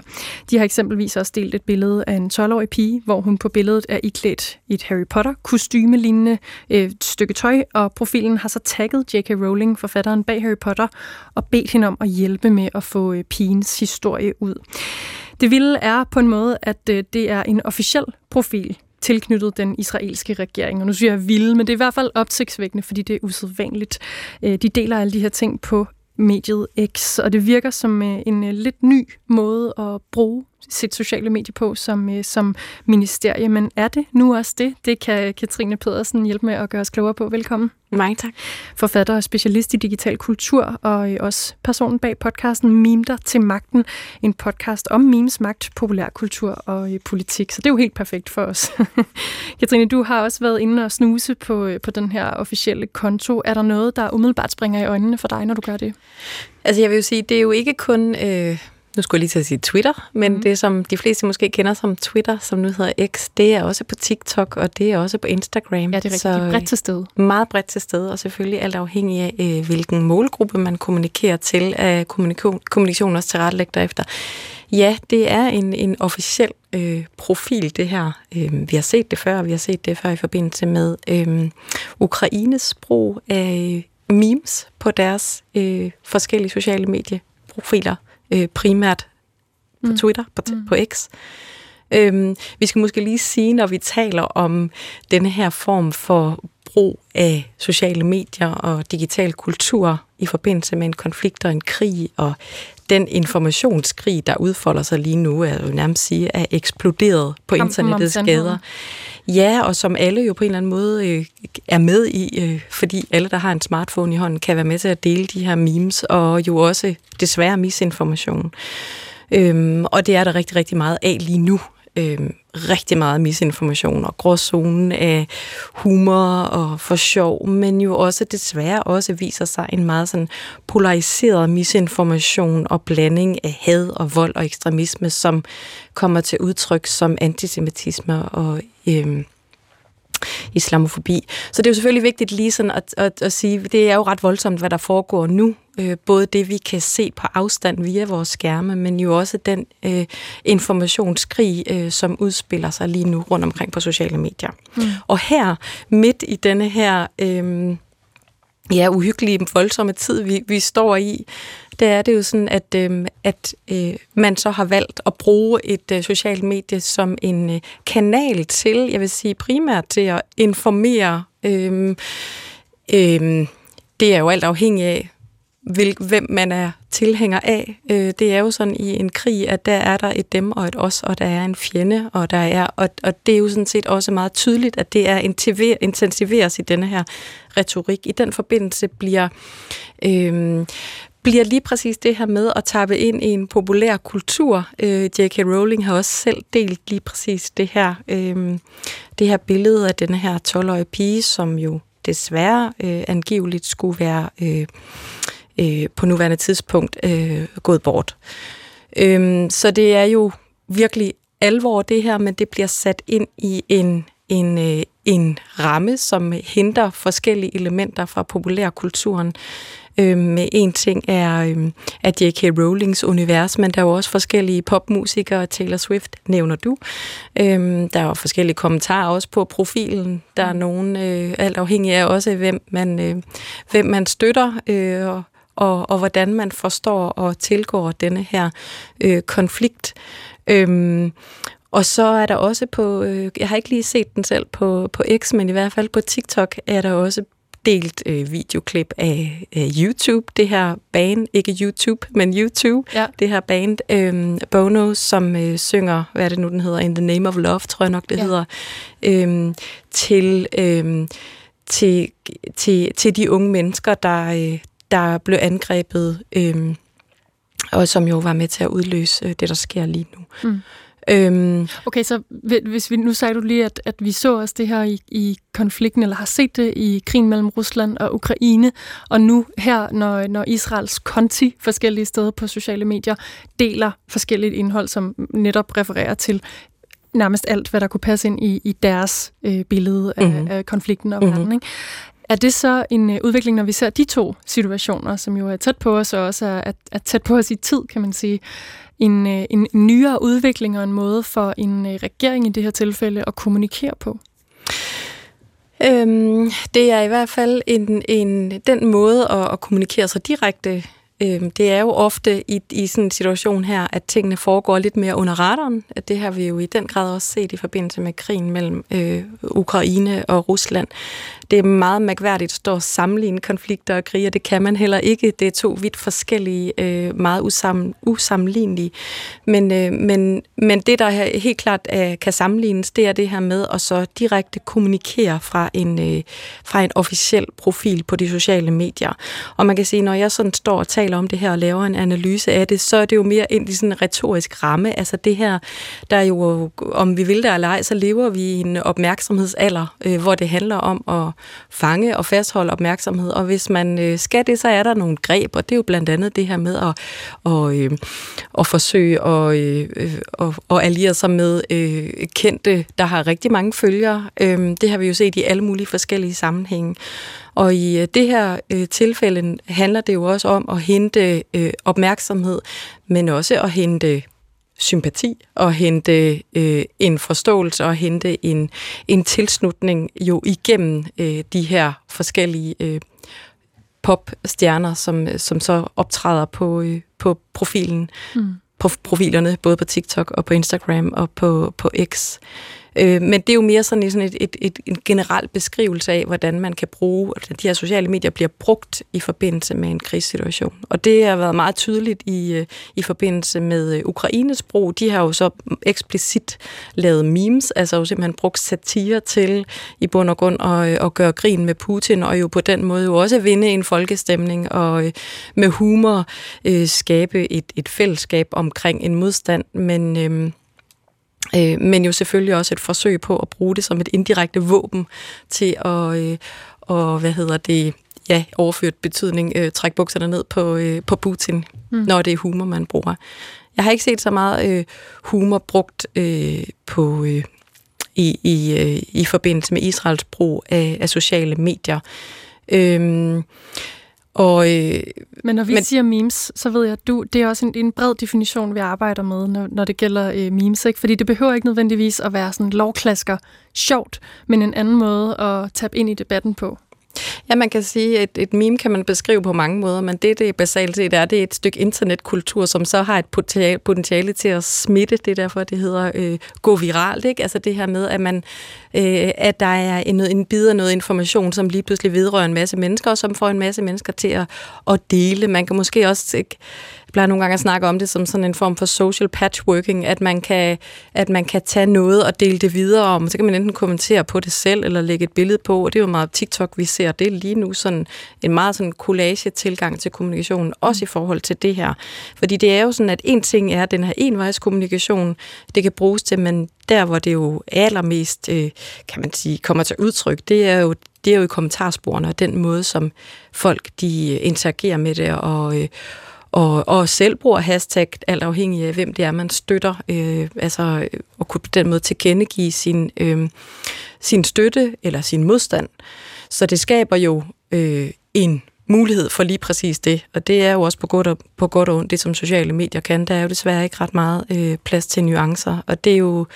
De har eksempelvis også delt et billede af en 12-årig pige, hvor hun på billedet er iklædt et Harry potter kostume lignende øh, stykke tøj, og profilen har så tagget J.K. Rowling, forfatteren bag Harry Potter, og bedt hende om at hjælpe med at få øh, pigens historie ud. Det vilde er på en måde, at øh, det er en officiel profil, tilknyttet den israelske regering. Og nu siger jeg vilde, men det er i hvert fald opsigtsvækkende, fordi det er usædvanligt. Øh, de deler alle de her ting på mediet X, og det virker som øh, en øh, lidt ny måde at bruge sit sociale medie på som, som ministerie. Men er det nu også det? Det kan Katrine Pedersen hjælpe med at gøre os klogere på. Velkommen. Mange tak. Forfatter og specialist i digital kultur, og også personen bag podcasten Mime dig til magten. En podcast om memes magt, populærkultur og politik. Så det er jo helt perfekt for os. Katrine, du har også været inde og snuse på, på den her officielle konto. Er der noget, der umiddelbart springer i øjnene for dig, når du gør det? Altså jeg vil jo sige, det er jo ikke kun... Øh nu skulle jeg lige til at sige Twitter, men mm. det som de fleste måske kender som Twitter, som nu hedder X, det er også på TikTok, og det er også på Instagram. Ja, det er rigtig så, bredt til stede. Meget bredt til stede, og selvfølgelig alt afhængig af, øh, hvilken målgruppe man kommunikerer til, af kommunikation, kommunikation også tilrettelægger efter. Ja, det er en, en officiel øh, profil, det her. Øh, vi har set det før, vi har set det før i forbindelse med øh, Ukraines brug af memes på deres øh, forskellige sociale medieprofiler øh, primært på mm. Twitter, på, mm. på X. Øhm, vi skal måske lige sige, når vi taler om denne her form for brug af sociale medier og digital kultur i forbindelse med en konflikt og en krig, og den informationskrig, der udfolder sig lige nu, er jo nærmest sige, er eksploderet på Kampen internettets gader. Ja, og som alle jo på en eller anden måde øh, er med i, øh, fordi alle, der har en smartphone i hånden, kan være med til at dele de her memes, og jo også desværre misinformation. Øhm, og det er der rigtig, rigtig meget af lige nu øh, rigtig meget misinformation og gråzonen af humor og for sjov, men jo også desværre også viser sig en meget sådan polariseret misinformation og blanding af had og vold og ekstremisme, som kommer til udtryk som antisemitisme og øh, islamofobi. Så det er jo selvfølgelig vigtigt lige sådan at, at, at sige, det er jo ret voldsomt, hvad der foregår nu. Øh, både det, vi kan se på afstand via vores skærme, men jo også den øh, informationskrig, øh, som udspiller sig lige nu rundt omkring på sociale medier. Mm. Og her, midt i denne her... Øh, ja, uhyggelige, voldsomme tid, vi, vi står i, der er det jo sådan, at, øh, at øh, man så har valgt at bruge et øh, socialt medie som en øh, kanal til, jeg vil sige primært til at informere. Øh, øh, det er jo alt afhængigt af, hvil, hvem man er tilhænger af. Øh, det er jo sådan i en krig, at der er der et dem og et os, og der er en fjende, og der er og, og det er jo sådan set også meget tydeligt, at det er intensiveres i denne her retorik. I den forbindelse bliver øh, bliver lige præcis det her med at tappe ind i en populær kultur. Øh, J.K. Rowling har også selv delt lige præcis det her, øh, det her billede af denne her 12-årige pige, som jo desværre øh, angiveligt skulle være øh, øh, på nuværende tidspunkt øh, gået bort. Øh, så det er jo virkelig alvor det her, men det bliver sat ind i en, en, øh, en ramme, som henter forskellige elementer fra populærkulturen. Øh, med en ting er, øh, at J.K. Rowlings univers, men der er jo også forskellige popmusikere. Taylor Swift nævner du. Øh, der er jo forskellige kommentarer også på profilen. Der er nogen, øh, alt afhængig af også, hvem man, øh, hvem man støtter, øh, og, og, og hvordan man forstår og tilgår denne her øh, konflikt. Øhm, og så er der også på, øh, jeg har ikke lige set den selv på, på X, men i hvert fald på TikTok er der også delt øh, videoklip af øh, YouTube, det her band, ikke YouTube, men YouTube, Ja. det her band, øh, Bono, som øh, synger, hvad er det nu, den hedder, In the Name of Love, tror jeg nok, det Ja. hedder, øh, til, øh, til, til, til de unge mennesker, der, øh, der blev angrebet, øh, og som jo var med til at udløse øh, det, der sker lige nu. Mm. Øhm, Okay, så hvi- hvis vi, nu sagde du lige, at, at vi så også det her i, i konflikten, eller har set det i krigen mellem Rusland og Ukraine, og nu her, når, når Israels konti forskellige steder på sociale medier deler forskelligt indhold, som netop refererer til nærmest alt, hvad der kunne passe ind i, i deres øh, billede af, Mhm. af konflikten og Mhm. verden. Ikke? Er det så en øh, udvikling, når vi ser de to situationer, som jo er tæt på os, og også er, er, tæt på os i tid, kan man sige, en, øh, en nyere udvikling og en måde for en øh, regering i det her tilfælde at kommunikere på? Øhm, det er i hvert fald en, en, den måde at, at kommunikere sig direkte. Øhm, det er jo ofte i, i sådan en situation her, at tingene foregår lidt mere under radaren. At Det har vi jo i den grad også set i forbindelse med krigen mellem øh, Ukraine og Rusland. Det er meget mærkværdigt at stå og sammenligne konflikter og krige, og det kan man heller ikke. Det er to vidt forskellige, øh, meget usam, usammenlignelige. Men, øh, men, men det, der her helt klart øh, kan sammenlignes, det er det her med at så direkte kommunikere fra en, øh, fra en officiel profil på de sociale medier. Og man kan sige, når jeg sådan står og taler om det her og laver en analyse af det, så er det jo mere ind i sådan en retorisk ramme. Altså det her, der er jo, om vi vil det eller ej, så lever vi i en opmærksomhedsalder, øh, hvor det handler om at fange og fastholde opmærksomhed. Og hvis man øh, skal det, så er der nogle greb, og det er jo blandt andet det her med at, og, øh, at forsøge at, øh, øh og, og alliere sig med øh, kendte, der har rigtig mange følgere. Øh, det har vi jo set i alle mulige forskellige sammenhænge. Og i øh, det her øh, tilfælde handler det jo også om at hente øh, opmærksomhed, men også at hente sympati og hente øh, en forståelse og hente en, en tilslutning jo igennem øh, de her forskellige øh, popstjerner, som, som så optræder på, øh, på profilen, Mm. på profilerne, både på TikTok og på Instagram og på, på X. Øh, men det er jo mere sådan, sådan et, et, et, en generel beskrivelse af, hvordan man kan bruge, at de her sociale medier bliver brugt i forbindelse med en krigssituation. Og det har været meget tydeligt i, øh, i forbindelse med øh, Ukraines brug. De har jo så eksplicit lavet memes, altså jo simpelthen brugt satire til i bund og grund at, øh, at gøre grin med Putin, og jo på den måde jo også vinde en folkestemning, og med humor øh, skabe et, et fællesskab omkring en modstand. Men... Øh, Øh, men jo selvfølgelig også et forsøg på at bruge det som et indirekte våben til at, øh, og, hvad hedder det, ja, overført betydning, øh, trække bukserne ned på, øh, på Putin, mm. når det er humor, man bruger. Jeg har ikke set så meget øh, humor brugt øh, på, øh, i, i, øh, i forbindelse med Israels brug af, af sociale medier. Øhm, og, øh, Men når vi Men- siger memes, så ved jeg, at du, det er også en, en bred definition, vi arbejder med, når, når det gælder øh, memes. Ikke? Fordi det behøver ikke nødvendigvis at være sådan lovklasker sjovt, men en anden måde at tabe ind i debatten på. Ja, man kan sige, at et meme kan man beskrive på mange måder, men det, det basalt set er, det er et stykke internetkultur, som så har et potentiale, til at smitte. Det er derfor, det hedder øh, gå viralt. Ikke? Altså det her med, at, man, øh, at der er en, en bid af noget information, som lige pludselig vedrører en masse mennesker, og som får en masse mennesker til at, at dele. Man kan måske også... Ikke, jeg plejer nogle gange at snakke om det som sådan en form for social patchworking, at man kan, at man kan tage noget og dele det videre om. Så kan man enten kommentere på det selv, eller lægge et billede på, og det er jo meget TikTok, vi ser. Det er lige nu sådan en meget sådan collage-tilgang til kommunikationen, også i forhold til det her. Fordi det er jo sådan, at en ting er den her envejskommunikation, det kan bruges til, men der, hvor det jo allermest, øh, kan man sige, kommer til udtryk, det er jo det er jo i kommentarsporene, og den måde, som folk de interagerer med det, og, øh, og, og selv bruger hashtag, alt afhængig af, hvem det er, man støtter. Øh, altså øh, at kunne på den måde tilkendegive sin, øh, sin støtte eller sin modstand. Så det skaber jo øh, en mulighed for lige præcis det, og det er jo også på godt og, på godt og ondt, det som sociale medier kan. Der er jo desværre ikke ret meget øh, plads til nuancer, og det er jo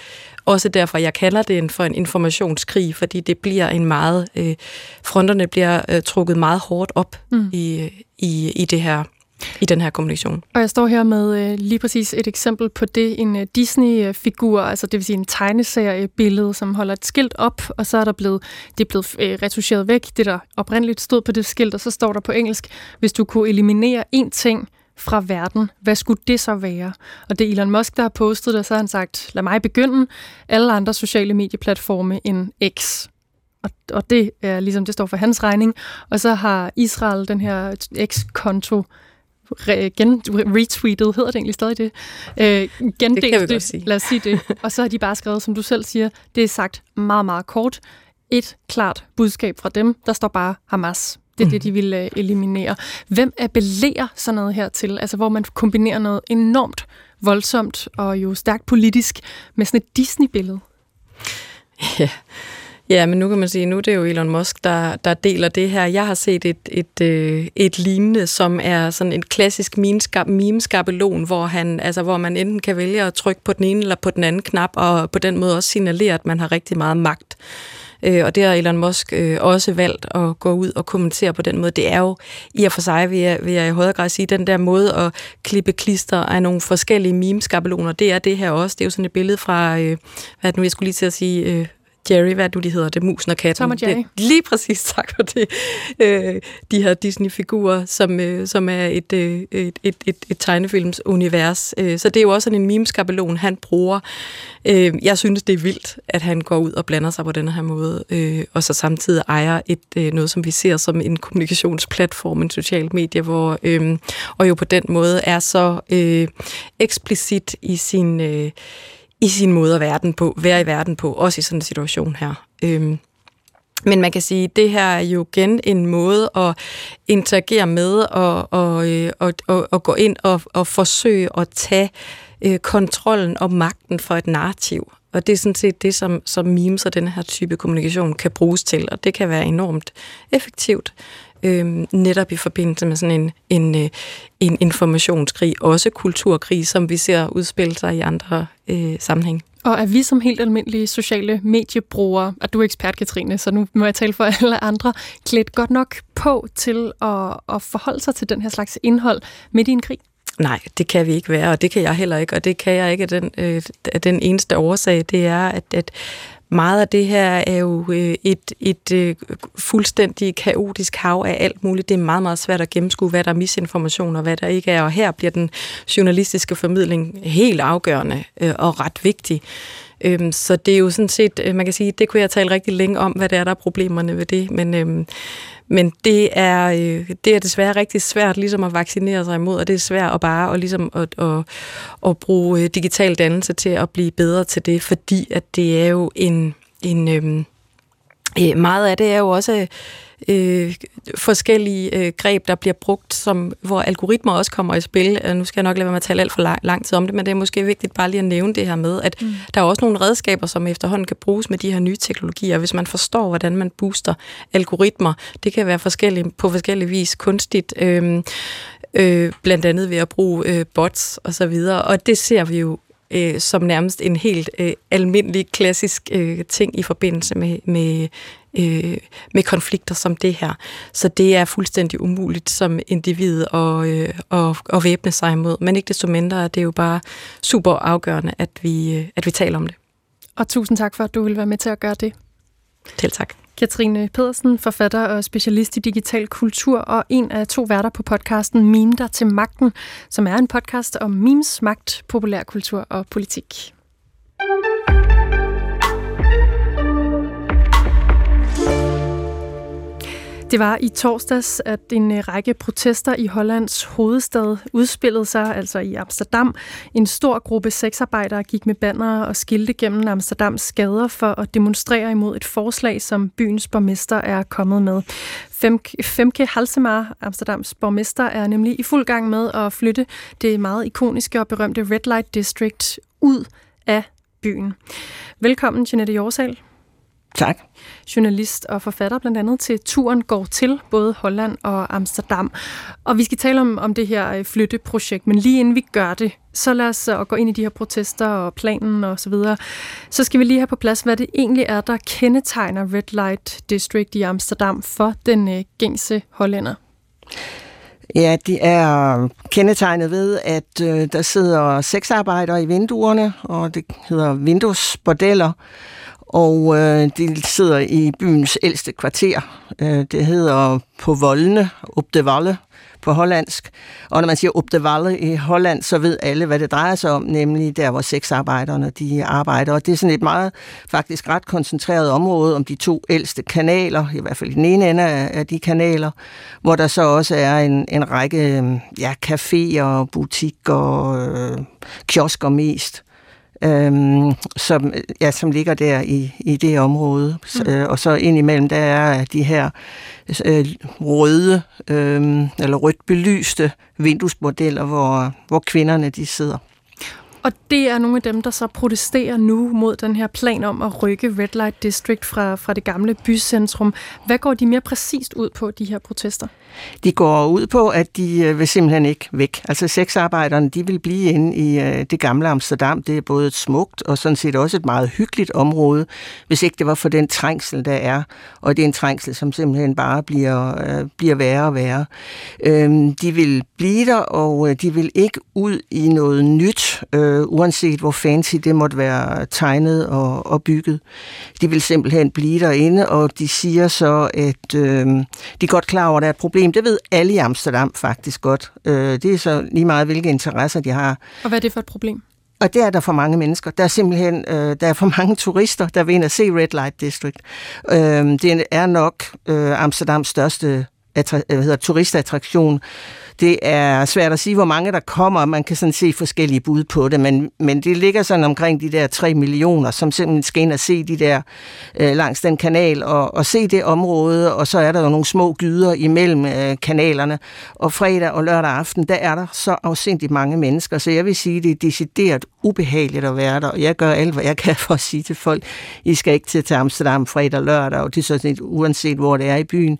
også derfor, jeg kalder det en, for en informationskrig, fordi det bliver en meget, øh, fronterne bliver øh, trukket meget hårdt op mm. i, i, i det her i den her kommunikation. Og jeg står her med øh, lige præcis et eksempel på det, en øh, Disney-figur, altså det vil sige en tegneseriebillede, som holder et skilt op, og så er der blevet, det er blevet øh, retuscheret væk, det der oprindeligt stod på det skilt, og så står der på engelsk, hvis du kunne eliminere én ting fra verden, hvad skulle det så være? Og det er Elon Musk, der har postet det, så har han sagt, lad mig begynde alle andre sociale medieplatforme end X. Og, og det er ligesom, det står for hans regning. Og så har Israel den her X-konto re, gen, retweetet, hedder det egentlig stadig det? Øh, gendelt det kan vi godt sige. Lad os sige det. Og så har de bare skrevet, som du selv siger, det er sagt meget, meget kort. Et klart budskab fra dem, der står bare Hamas. Det er mm. det, de vil øh, eliminere. Hvem appellerer sådan noget her til? Altså, hvor man kombinerer noget enormt voldsomt og jo stærkt politisk med sådan et Disney-billede. Ja. Ja, men nu kan man sige, nu er det jo Elon Musk, der, der deler det her. Jeg har set et, et, øh, et lignende, som er sådan en klassisk meme-skabelon, hvor, han, altså, hvor man enten kan vælge at trykke på den ene eller på den anden knap, og på den måde også signalere, at man har rigtig meget magt. Øh, og det har Elon Musk øh, også valgt at gå ud og kommentere på den måde. Det er jo i og for sig, vil jeg, vil jeg i højere grad sige, den der måde at klippe klister af nogle forskellige meme-skabeloner, det er det her også. Det er jo sådan et billede fra, øh, hvad er det nu, jeg skulle lige til at sige, øh, Jerry, hvad du de hedder, det musen og katten. Tom og Jerry. Det, lige præcis, tak for det. Øh, de her Disney-figurer, som, øh, som er et, øh, et, et, et, et tegnefilmsunivers. Øh, så det er jo også sådan en meme-skabelon, han bruger. Øh, jeg synes, det er vildt, at han går ud og blander sig på den her måde, øh, og så samtidig ejer et øh, noget, som vi ser som en kommunikationsplatform, en social medie, hvor, øh, og jo på den måde er så øh, eksplicit i sin... Øh, i sin måde at være, den på, være i verden på, også i sådan en situation her. Øhm, men man kan sige, at det her er jo igen en måde at interagere med og, og, øh, og, og, og gå ind og, og forsøge at tage øh, kontrollen og magten for et narrativ. Og det er sådan set det, som, som memes og den her type kommunikation kan bruges til, og det kan være enormt effektivt øh, netop i forbindelse med sådan en, en, øh, en informationskrig, også kulturkrig, som vi ser udspille sig i andre øh, sammenhæng. Og er vi som helt almindelige sociale mediebrugere, og du er ekspert, Katrine, så nu må jeg tale for alle andre, klædt godt nok på til at, at forholde sig til den her slags indhold midt i en krig? Nej, det kan vi ikke være, og det kan jeg heller ikke, og det kan jeg ikke af den, øh, den eneste årsag, det er, at, at meget af det her er jo øh, et, et øh, fuldstændig kaotisk hav af alt muligt. Det er meget, meget svært at gennemskue, hvad der er misinformation og hvad der ikke er. Og her bliver den journalistiske formidling helt afgørende øh, og ret vigtig. Øhm, så det er jo sådan set, øh, man kan sige, det kunne jeg tale rigtig længe om, hvad det er, der er problemerne ved det. Men, øhm, men det er, øh, det er desværre rigtig svært ligesom at vaccinere sig imod, og det er svært at bare og ligesom at, at, at bruge øh, digital dannelse til at blive bedre til det, fordi at det er jo en, en øh, øh, meget af det er jo også øh, forskellige øh, greb, der bliver brugt, som, hvor algoritmer også kommer i spil. Øh, nu skal jeg nok lade være med at tale alt for lang, lang tid om det, men det er måske vigtigt bare lige at nævne det her med, at mm. der er også nogle redskaber, som efterhånden kan bruges med de her nye teknologier. Hvis man forstår, hvordan man booster algoritmer, det kan være forskellige, på forskellige vis kunstigt, øh, øh, blandt andet ved at bruge øh, bots og så videre. Og det ser vi jo øh, som nærmest en helt øh, almindelig, klassisk øh, ting i forbindelse med, med, øh, med konflikter som det her. Så det er fuldstændig umuligt som individ at, øh, at, at væbne sig imod. Men ikke desto mindre er det jo bare super afgørende, at vi, øh, at vi taler om det. Og tusind tak for, at du vil være med til at gøre det. Til tak. Katrine Pedersen, forfatter og specialist i digital kultur, og en af to værter på podcasten Meme der til magten, som er en podcast om memes, magt, populærkultur og politik. Det var i torsdags, at en øh, række protester i Hollands hovedstad udspillede sig, altså i Amsterdam. En stor gruppe sexarbejdere gik med bannere og skilte gennem Amsterdams gader for at demonstrere imod et forslag, som byens borgmester er kommet med. Femke Halsemar, Amsterdams borgmester, er nemlig i fuld gang med at flytte det meget ikoniske og berømte Red Light District ud af byen. Velkommen, Jeanette Jorsal. Tak. Journalist og forfatter blandt andet til Turen går til både Holland og Amsterdam. Og vi skal tale om, om det her øh, flytteprojekt, men lige inden vi gør det, så lad os uh, gå ind i de her protester og planen og så videre. Så skal vi lige have på plads, hvad det egentlig er, der kendetegner Red Light District i Amsterdam for den uh, gængse hollænder. Ja, de er kendetegnet ved, at øh, der sidder sexarbejdere i vinduerne, og det hedder vinduesbordeller, og øh, de sidder i byens ældste kvarter. Øh, det hedder på voldene, op de Valle på hollandsk. Og når man siger op de Valle i Holland, så ved alle, hvad det drejer sig om, nemlig der, hvor sexarbejderne de arbejder. Og det er sådan et meget, faktisk ret koncentreret område om de to ældste kanaler, i hvert fald i den ene ende af de kanaler, hvor der så også er en, en række ja, caféer, butikker, øh, kiosker mest øhm, som, ja, som ligger der i, i det område. Mm. Øh, og så indimellem, der er de her øh, røde øh, eller rødt belyste vinduesmodeller, hvor, hvor kvinderne de sidder. Og det er nogle af dem, der så protesterer nu mod den her plan om at rykke Red Light District fra, fra det gamle bycentrum. Hvad går de mere præcist ud på, de her protester? De går ud på, at de øh, vil simpelthen ikke væk. Altså sexarbejderne, de vil blive inde i øh, det gamle Amsterdam. Det er både et smukt og sådan set også et meget hyggeligt område, hvis ikke det var for den trængsel, der er. Og det er en trængsel, som simpelthen bare bliver, øh, bliver værre og værre. Øhm, de vil blive der, og de vil ikke ud i noget nyt, uanset hvor fancy det måtte være tegnet og, og bygget. De vil simpelthen blive derinde, og de siger så, at øh, de er godt klar over, at der er et problem problem. Det ved alle i Amsterdam faktisk godt. Øh, det er så lige meget, hvilke interesser de har. Og hvad er det for et problem? Og det er der for mange mennesker. Der er simpelthen øh, der er for mange turister, der vil ind og se Red Light District. Øh, det er nok øh, Amsterdams største attra- hvad hedder, turistattraktion. Det er svært at sige, hvor mange der kommer, man kan sådan se forskellige bud på det, men, men det ligger sådan omkring de der 3 millioner, som simpelthen skal ind og se de der øh, langs den kanal og, og se det område, og så er der jo nogle små gyder imellem øh, kanalerne, og fredag og lørdag aften, der er der så afsindigt mange mennesker, så jeg vil sige, det er decideret ubehageligt at være der, og jeg gør alt, hvad jeg kan for at sige til folk, I skal ikke til, til Amsterdam fredag og lørdag, og det er sådan uanset hvor det er i byen,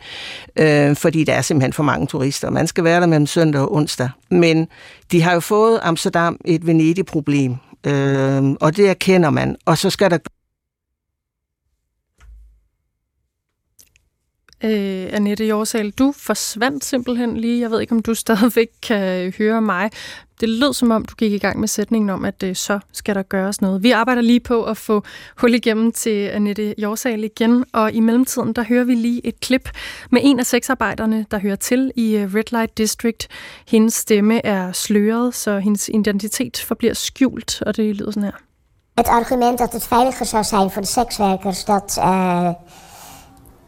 øh, fordi der er simpelthen for mange turister. Man skal være der mellem søndag og onsdag. Men de har jo fået Amsterdam et Venedig-problem, øh, og det erkender man. Og så skal der Øh, Annette Jorsal, du forsvandt simpelthen lige. Jeg ved ikke, om du stadigvæk kan høre mig. Det lød som om, du gik i gang med sætningen om, at øh, så skal der gøres noget. Vi arbejder lige på at få hul igennem til Annette Jorsal igen, og i mellemtiden, der hører vi lige et klip med en af sexarbejderne, der hører til i øh, Red Light District. Hendes stemme er sløret, så hendes identitet forbliver skjult, og det lyder sådan her. Het argument dat het veiliger zou zijn voor de sekswerkers, dat, uh,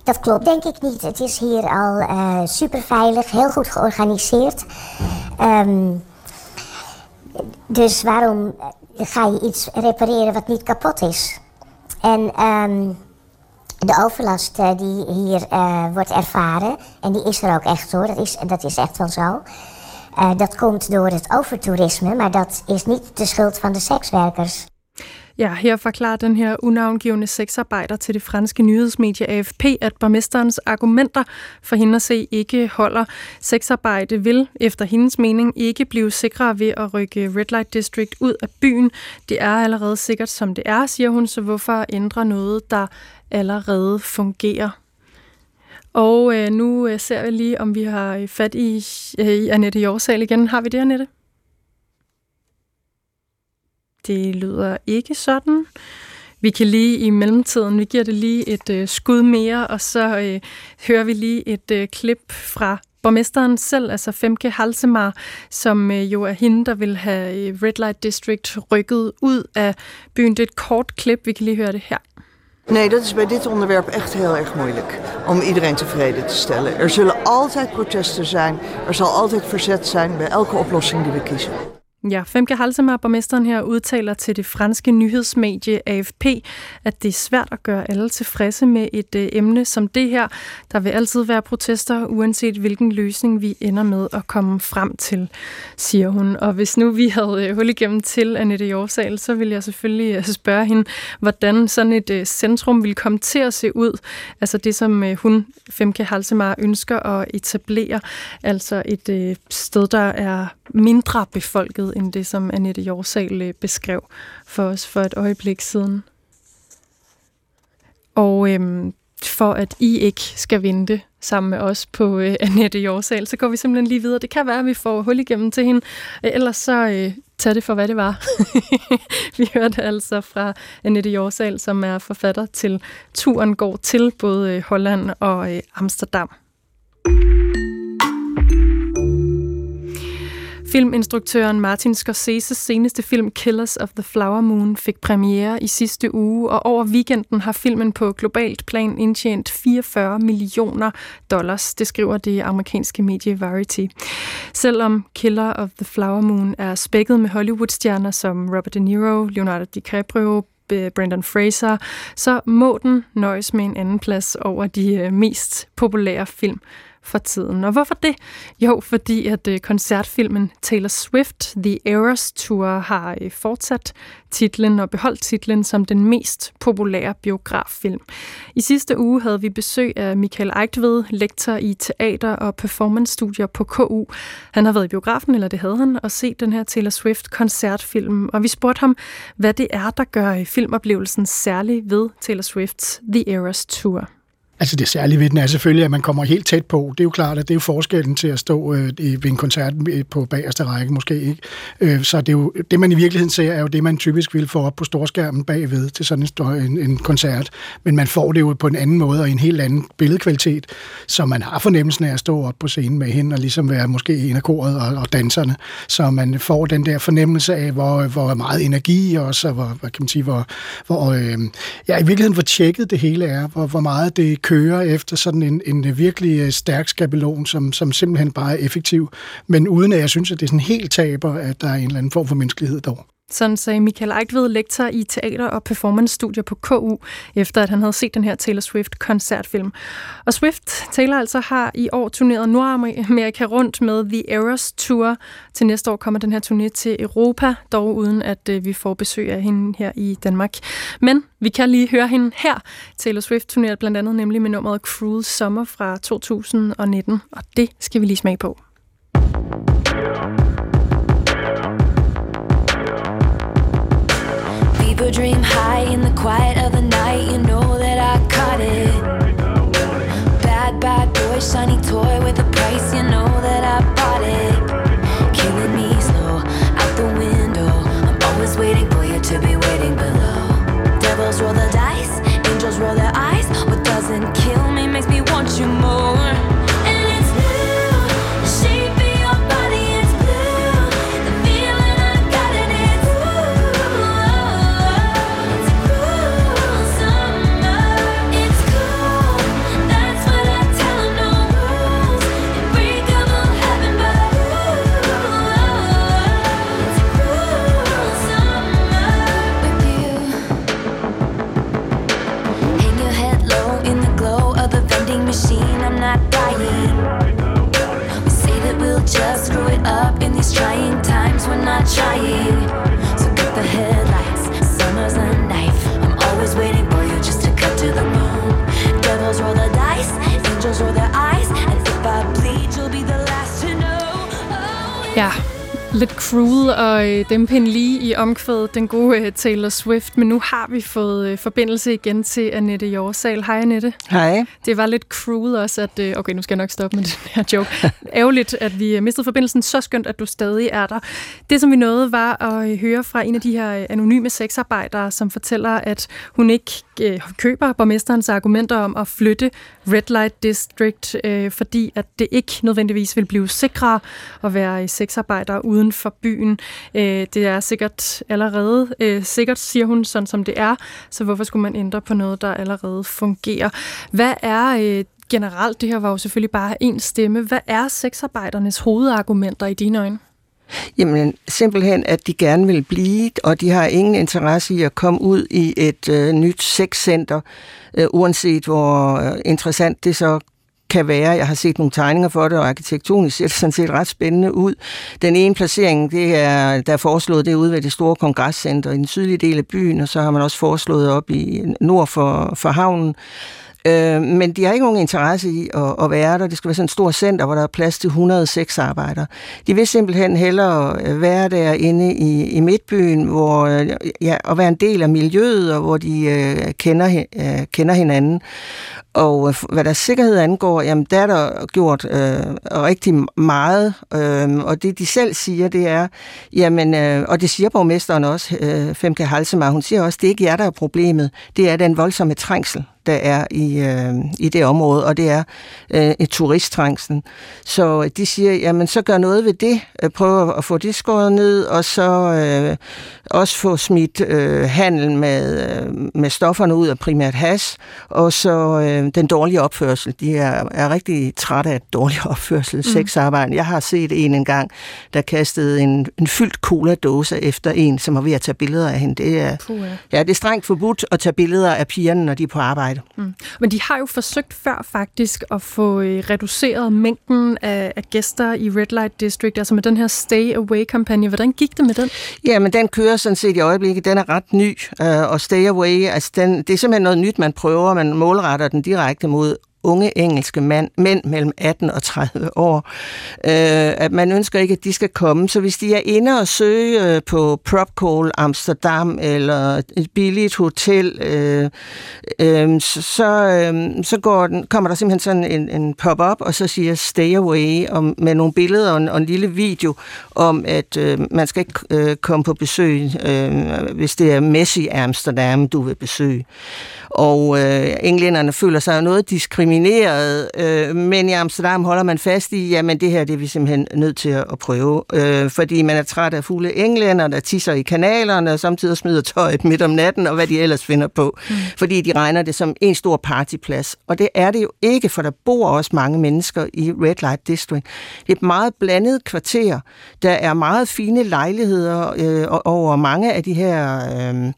dat klopt denk ik niet. Het is hier al uh, super veilig, heel goed georganiseerd. Um, Dus waarom ga je iets repareren wat niet kapot is? En um, de overlast uh, die hier wordt ervaren, en die is er ook echt hoor, dat is, dat is echt wel zo. Dat komt door het overtoerisme, maar dat is niet de schuld van de sekswerkers. Ja, her forklarer den her unavngivende sexarbejder til det franske nyhedsmedie AFP, at borgmesterens argumenter for hende at se ikke holder. Sexarbejde vil, efter hendes mening, ikke blive sikrere ved at rykke Red Light District ud af byen. Det er allerede sikkert, som det er, siger hun, så hvorfor ændre noget, der allerede fungerer? Og øh, nu øh, ser vi lige, om vi har øh, fat i, øh, i Annette Jorsal igen. Har vi det, Annette? Det lyder ikke sådan. Vi kan lige i mellemtiden, vi giver det lige et øh, skud mere, og så øh, hører vi lige et øh, klip fra borgmesteren selv, altså Femke Halsemar, som øh, jo er hende, der vil have øh, Red Light District rykket ud af byen. Det er et kort klip, vi kan lige høre det her. Nee, dat is bij dit onderwerp echt heel erg moeilijk om iedereen tevreden te stellen. Er zullen altijd protesten zijn, er zal altijd verzet zijn bij elke oplossing die we kiezen. Ja, Femke Halsemar, borgmesteren her, udtaler til det franske nyhedsmedie AFP, at det er svært at gøre alle tilfredse med et øh, emne som det her. Der vil altid være protester, uanset hvilken løsning vi ender med at komme frem til, siger hun. Og hvis nu vi havde øh, hul igennem til Annette Jorsal, så ville jeg selvfølgelig øh, spørge hende, hvordan sådan et øh, centrum vil komme til at se ud. Altså det, som øh, hun, Femke Halsemar, ønsker at etablere. Altså et øh, sted, der er mindre befolket end det, som Annette Jorsal øh, beskrev for os for et øjeblik siden. Og øhm, for at I ikke skal vente sammen med os på øh, Annette Jorsal, så går vi simpelthen lige videre. Det kan være, at vi får hul igennem til hende. Øh, ellers så øh, tag det for, hvad det var. vi hørte altså fra Annette Jorsal, som er forfatter til Turen går til både øh, Holland og øh, Amsterdam. Filminstruktøren Martin Scorseses seneste film Killers of the Flower Moon fik premiere i sidste uge, og over weekenden har filmen på globalt plan indtjent 44 millioner dollars, det skriver det amerikanske medie Variety. Selvom Killer of the Flower Moon er spækket med Hollywood-stjerner som Robert De Niro, Leonardo DiCaprio, Brendan Fraser, så må den nøjes med en anden plads over de øh, mest populære film for tiden. Og hvorfor det? Jo, fordi at øh, koncertfilmen Taylor Swift The Eras Tour har øh, fortsat titlen og beholdt titlen som den mest populære biograffilm. I sidste uge havde vi besøg af Michael Eigtved, lektor i teater- og performance-studier på KU. Han har været i biografen, eller det havde han, og set den her Taylor Swift-koncertfilm. Og vi spurgte ham, hvad det er, der gør øh, filmoplevelsen særlig ved Taylor Swifts The Eras Tour. Altså det særlige ved den er selvfølgelig, at man kommer helt tæt på. Det er jo klart, at det er jo forskellen til at stå øh, ved en koncert øh, på bagerste række måske. ikke. Øh, så det, er jo, det, man i virkeligheden ser, er jo det, man typisk vil få op på storskærmen bagved til sådan en, en, en koncert. Men man får det jo på en anden måde og en helt anden billedkvalitet, så man har fornemmelsen af at stå op på scenen med hende og ligesom være måske en af koret og, og danserne. Så man får den der fornemmelse af, hvor, hvor meget energi også, og hvor, hvad kan man sige, hvor, hvor øh, ja, i virkeligheden hvor tjekket det hele er, hvor, hvor meget det kører efter sådan en, en virkelig øh, stærk skabelon, som, som simpelthen bare er effektiv, men uden at jeg synes, at det er sådan helt taber, at der er en eller anden form for menneskelighed dog. Sådan sagde Michael Eigtved, lektor i teater- og performance-studier på KU, efter at han havde set den her Taylor Swift-koncertfilm. Og Swift, Taylor altså, har i år turneret Nordamerika rundt med The Eras Tour. Til næste år kommer den her turné til Europa, dog uden at øh, vi får besøg af hende her i Danmark. Men vi kan lige høre hende her. Taylor Swift turnerer blandt andet nemlig med nummeret Cruel Summer fra 2019, og det skal vi lige smage på. Fever dream high in the quiet of the night. You know that I caught it. Bad, bad boy, shiny toy with a price. You know that I trying times. We're not trying. So get the headlights, summer's a knife. I'm always waiting for you just to cut to the bone. Devils roll the dice, angels roll their eyes. And if I bleed, you'll be the last to know. Oh, yeah. Lidt cruel og øh, dæmpe lige i omkvædet, den gode øh, Taylor Swift. Men nu har vi fået øh, forbindelse igen til Annette Jorsal. Hej Annette. Hej. Det var lidt cruel også, at... Øh, okay, nu skal jeg nok stoppe med den her joke. Ærgerligt, at vi mistede forbindelsen. Så skønt, at du stadig er der. Det, som vi nåede, var at høre fra en af de her anonyme sexarbejdere, som fortæller, at hun ikke øh, køber borgmesterens argumenter om at flytte Red Light District, øh, fordi at det ikke nødvendigvis vil blive sikrere at være sexarbejder uden for byen. Øh, det er sikkert allerede øh, sikkert, siger hun, sådan som det er, så hvorfor skulle man ændre på noget, der allerede fungerer? Hvad er øh, generelt, det her var jo selvfølgelig bare en stemme, hvad er sexarbejdernes hovedargumenter i dine øjne? Jamen simpelthen, at de gerne vil blive, og de har ingen interesse i at komme ud i et øh, nyt sexcenter, øh, uanset hvor øh, interessant det så kan være. Jeg har set nogle tegninger for det, og arkitektonisk ser det sådan set ret spændende ud. Den ene placering, det er, der er foreslået, det er ude ved det store kongresscenter i den sydlige del af byen, og så har man også foreslået op i nord for, for havnen. Øh, men de har ikke nogen interesse i at, at være der. Det skal være sådan et stort center, hvor der er plads til 106 arbejdere. De vil simpelthen hellere øh, være der inde i, i midtbyen, hvor, øh, ja, og være en del af miljøet, og hvor de øh, kender, øh, kender hinanden. Og øh, hvad der sikkerhed angår, jamen der er der gjort øh, rigtig meget, øh, og det de selv siger, det er, jamen, øh, og det siger borgmesteren også, øh, Femke Halsemar, hun siger også, det er ikke jer, der er problemet, det er den voldsomme trængsel, der er i, øh, i det område, og det er øh, et turisttrængsel. Så de siger, jamen så gør noget ved det, prøv at få det skåret ned, og så øh, også få smidt øh, handel med, øh, med stofferne ud af primært has, og så øh, den dårlige opførsel. De er, er rigtig trætte af dårlig opførsel, mm. sexarbejde. Jeg har set en engang, der kastede en, en fyldt cola-dåse efter en, som var ved at tage billeder af hende. Det er, Puh, ja. ja, det er strengt forbudt at tage billeder af pigerne, når de er på arbejde. Mm. Men de har jo forsøgt før faktisk at få øh, reduceret mængden af, af gæster i Red Light District, altså med den her Stay Away-kampagne. Hvordan gik det med den? Ja, men den kører sådan set i øjeblikket. Den er ret ny, øh, og Stay Away, altså den, det er simpelthen noget nyt, man prøver. Man målretter den direkte mod unge engelske mand, mænd mellem 18 og 30 år, øh, at man ønsker ikke, at de skal komme. Så hvis de er inde og søge øh, på Propcall Amsterdam eller et billigt hotel, øh, øh, så, øh, så går den, kommer der simpelthen sådan en, en pop-up, og så siger stay away om, med nogle billeder og en, og en lille video om, at øh, man skal ikke øh, komme på besøg, øh, hvis det er Messi Amsterdam, du vil besøge. Og øh, englænderne føler sig jo noget diskrimineret, øh, men i Amsterdam holder man fast i, jamen det her det er vi simpelthen nødt til at, at prøve, øh, fordi man er træt af fulde englænder, der tisser i kanalerne, og samtidig smider tøjet midt om natten, og hvad de ellers finder på, mm. fordi de regner det som en stor partyplads. Og det er det jo ikke, for der bor også mange mennesker i Red Light District. Det er et meget blandet kvarter. Der er meget fine lejligheder øh, over mange af de her øh,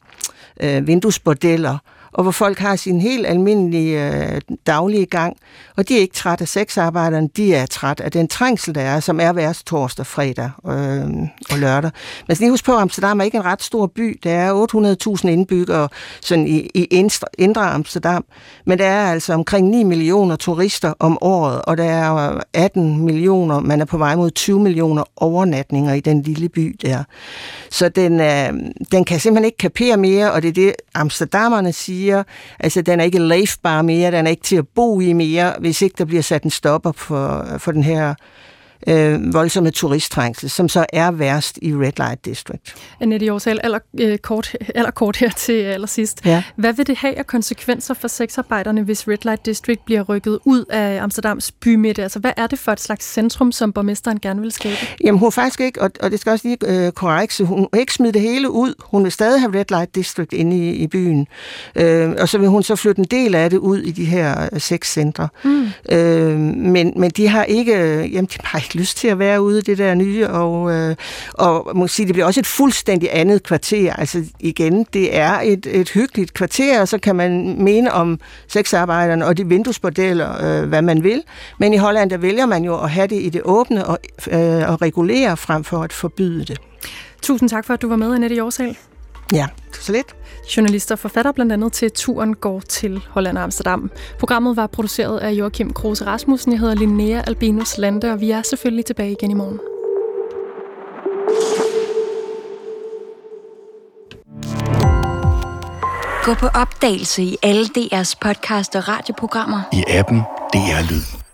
øh, vinduesbordeller, og hvor folk har sin helt almindelige øh, daglige gang. Og de er ikke træt af sexarbejderne, de er træt af den trængsel, der er, som er værst torsdag, fredag øh, og lørdag. Men lige husk på, at Amsterdam er ikke en ret stor by. Der er 800.000 indbyggere sådan i, i indre, indre Amsterdam. Men der er altså omkring 9 millioner turister om året, og der er øh, 18 millioner, man er på vej mod 20 millioner overnatninger i den lille by der. Så den, øh, den kan simpelthen ikke kapere mere, og det er det, Amsterdamerne siger, siger, altså den er ikke leifbar mere, den er ikke til at bo i mere, hvis ikke der bliver sat en stopper for, for den her øh, voldsomme turisttrængsel, som så er værst i Red Light District. Annette Jorsal, aller, øh, kort, aller kort her til allersidst. Ja. Hvad vil det have af konsekvenser for sexarbejderne, hvis Red Light District bliver rykket ud af Amsterdams bymidte? Altså, hvad er det for et slags centrum, som borgmesteren gerne vil skabe? Jamen, hun faktisk ikke, og, og det skal også lige øh, korrekt, hun vil ikke smide det hele ud. Hun vil stadig have Red Light District inde i, i byen. Øh, og så vil hun så flytte en del af det ud i de her øh, sexcentre. Mm. Øh, men, men de har ikke, jamen, de har ikke lyst til at være ude i det der nye, og, øh, og må sige, det bliver også et fuldstændig andet kvarter. Altså igen, det er et, et hyggeligt kvarter, og så kan man mene om sexarbejderne og de vinduesbordeller, øh, hvad man vil. Men i Holland, der vælger man jo at have det i det åbne og, øh, og regulere frem for at forbyde det. Tusind tak for, at du var med, Annette Jorsal. Ja, så lidt. Journalister og forfatter blandt andet til Turen går til Holland og Amsterdam. Programmet var produceret af Joachim Kruse Rasmussen. Jeg hedder Linnea Albinus Lande, og vi er selvfølgelig tilbage igen i morgen. Gå på opdagelse i alle DR's podcast og radioprogrammer. I appen DR Lyd.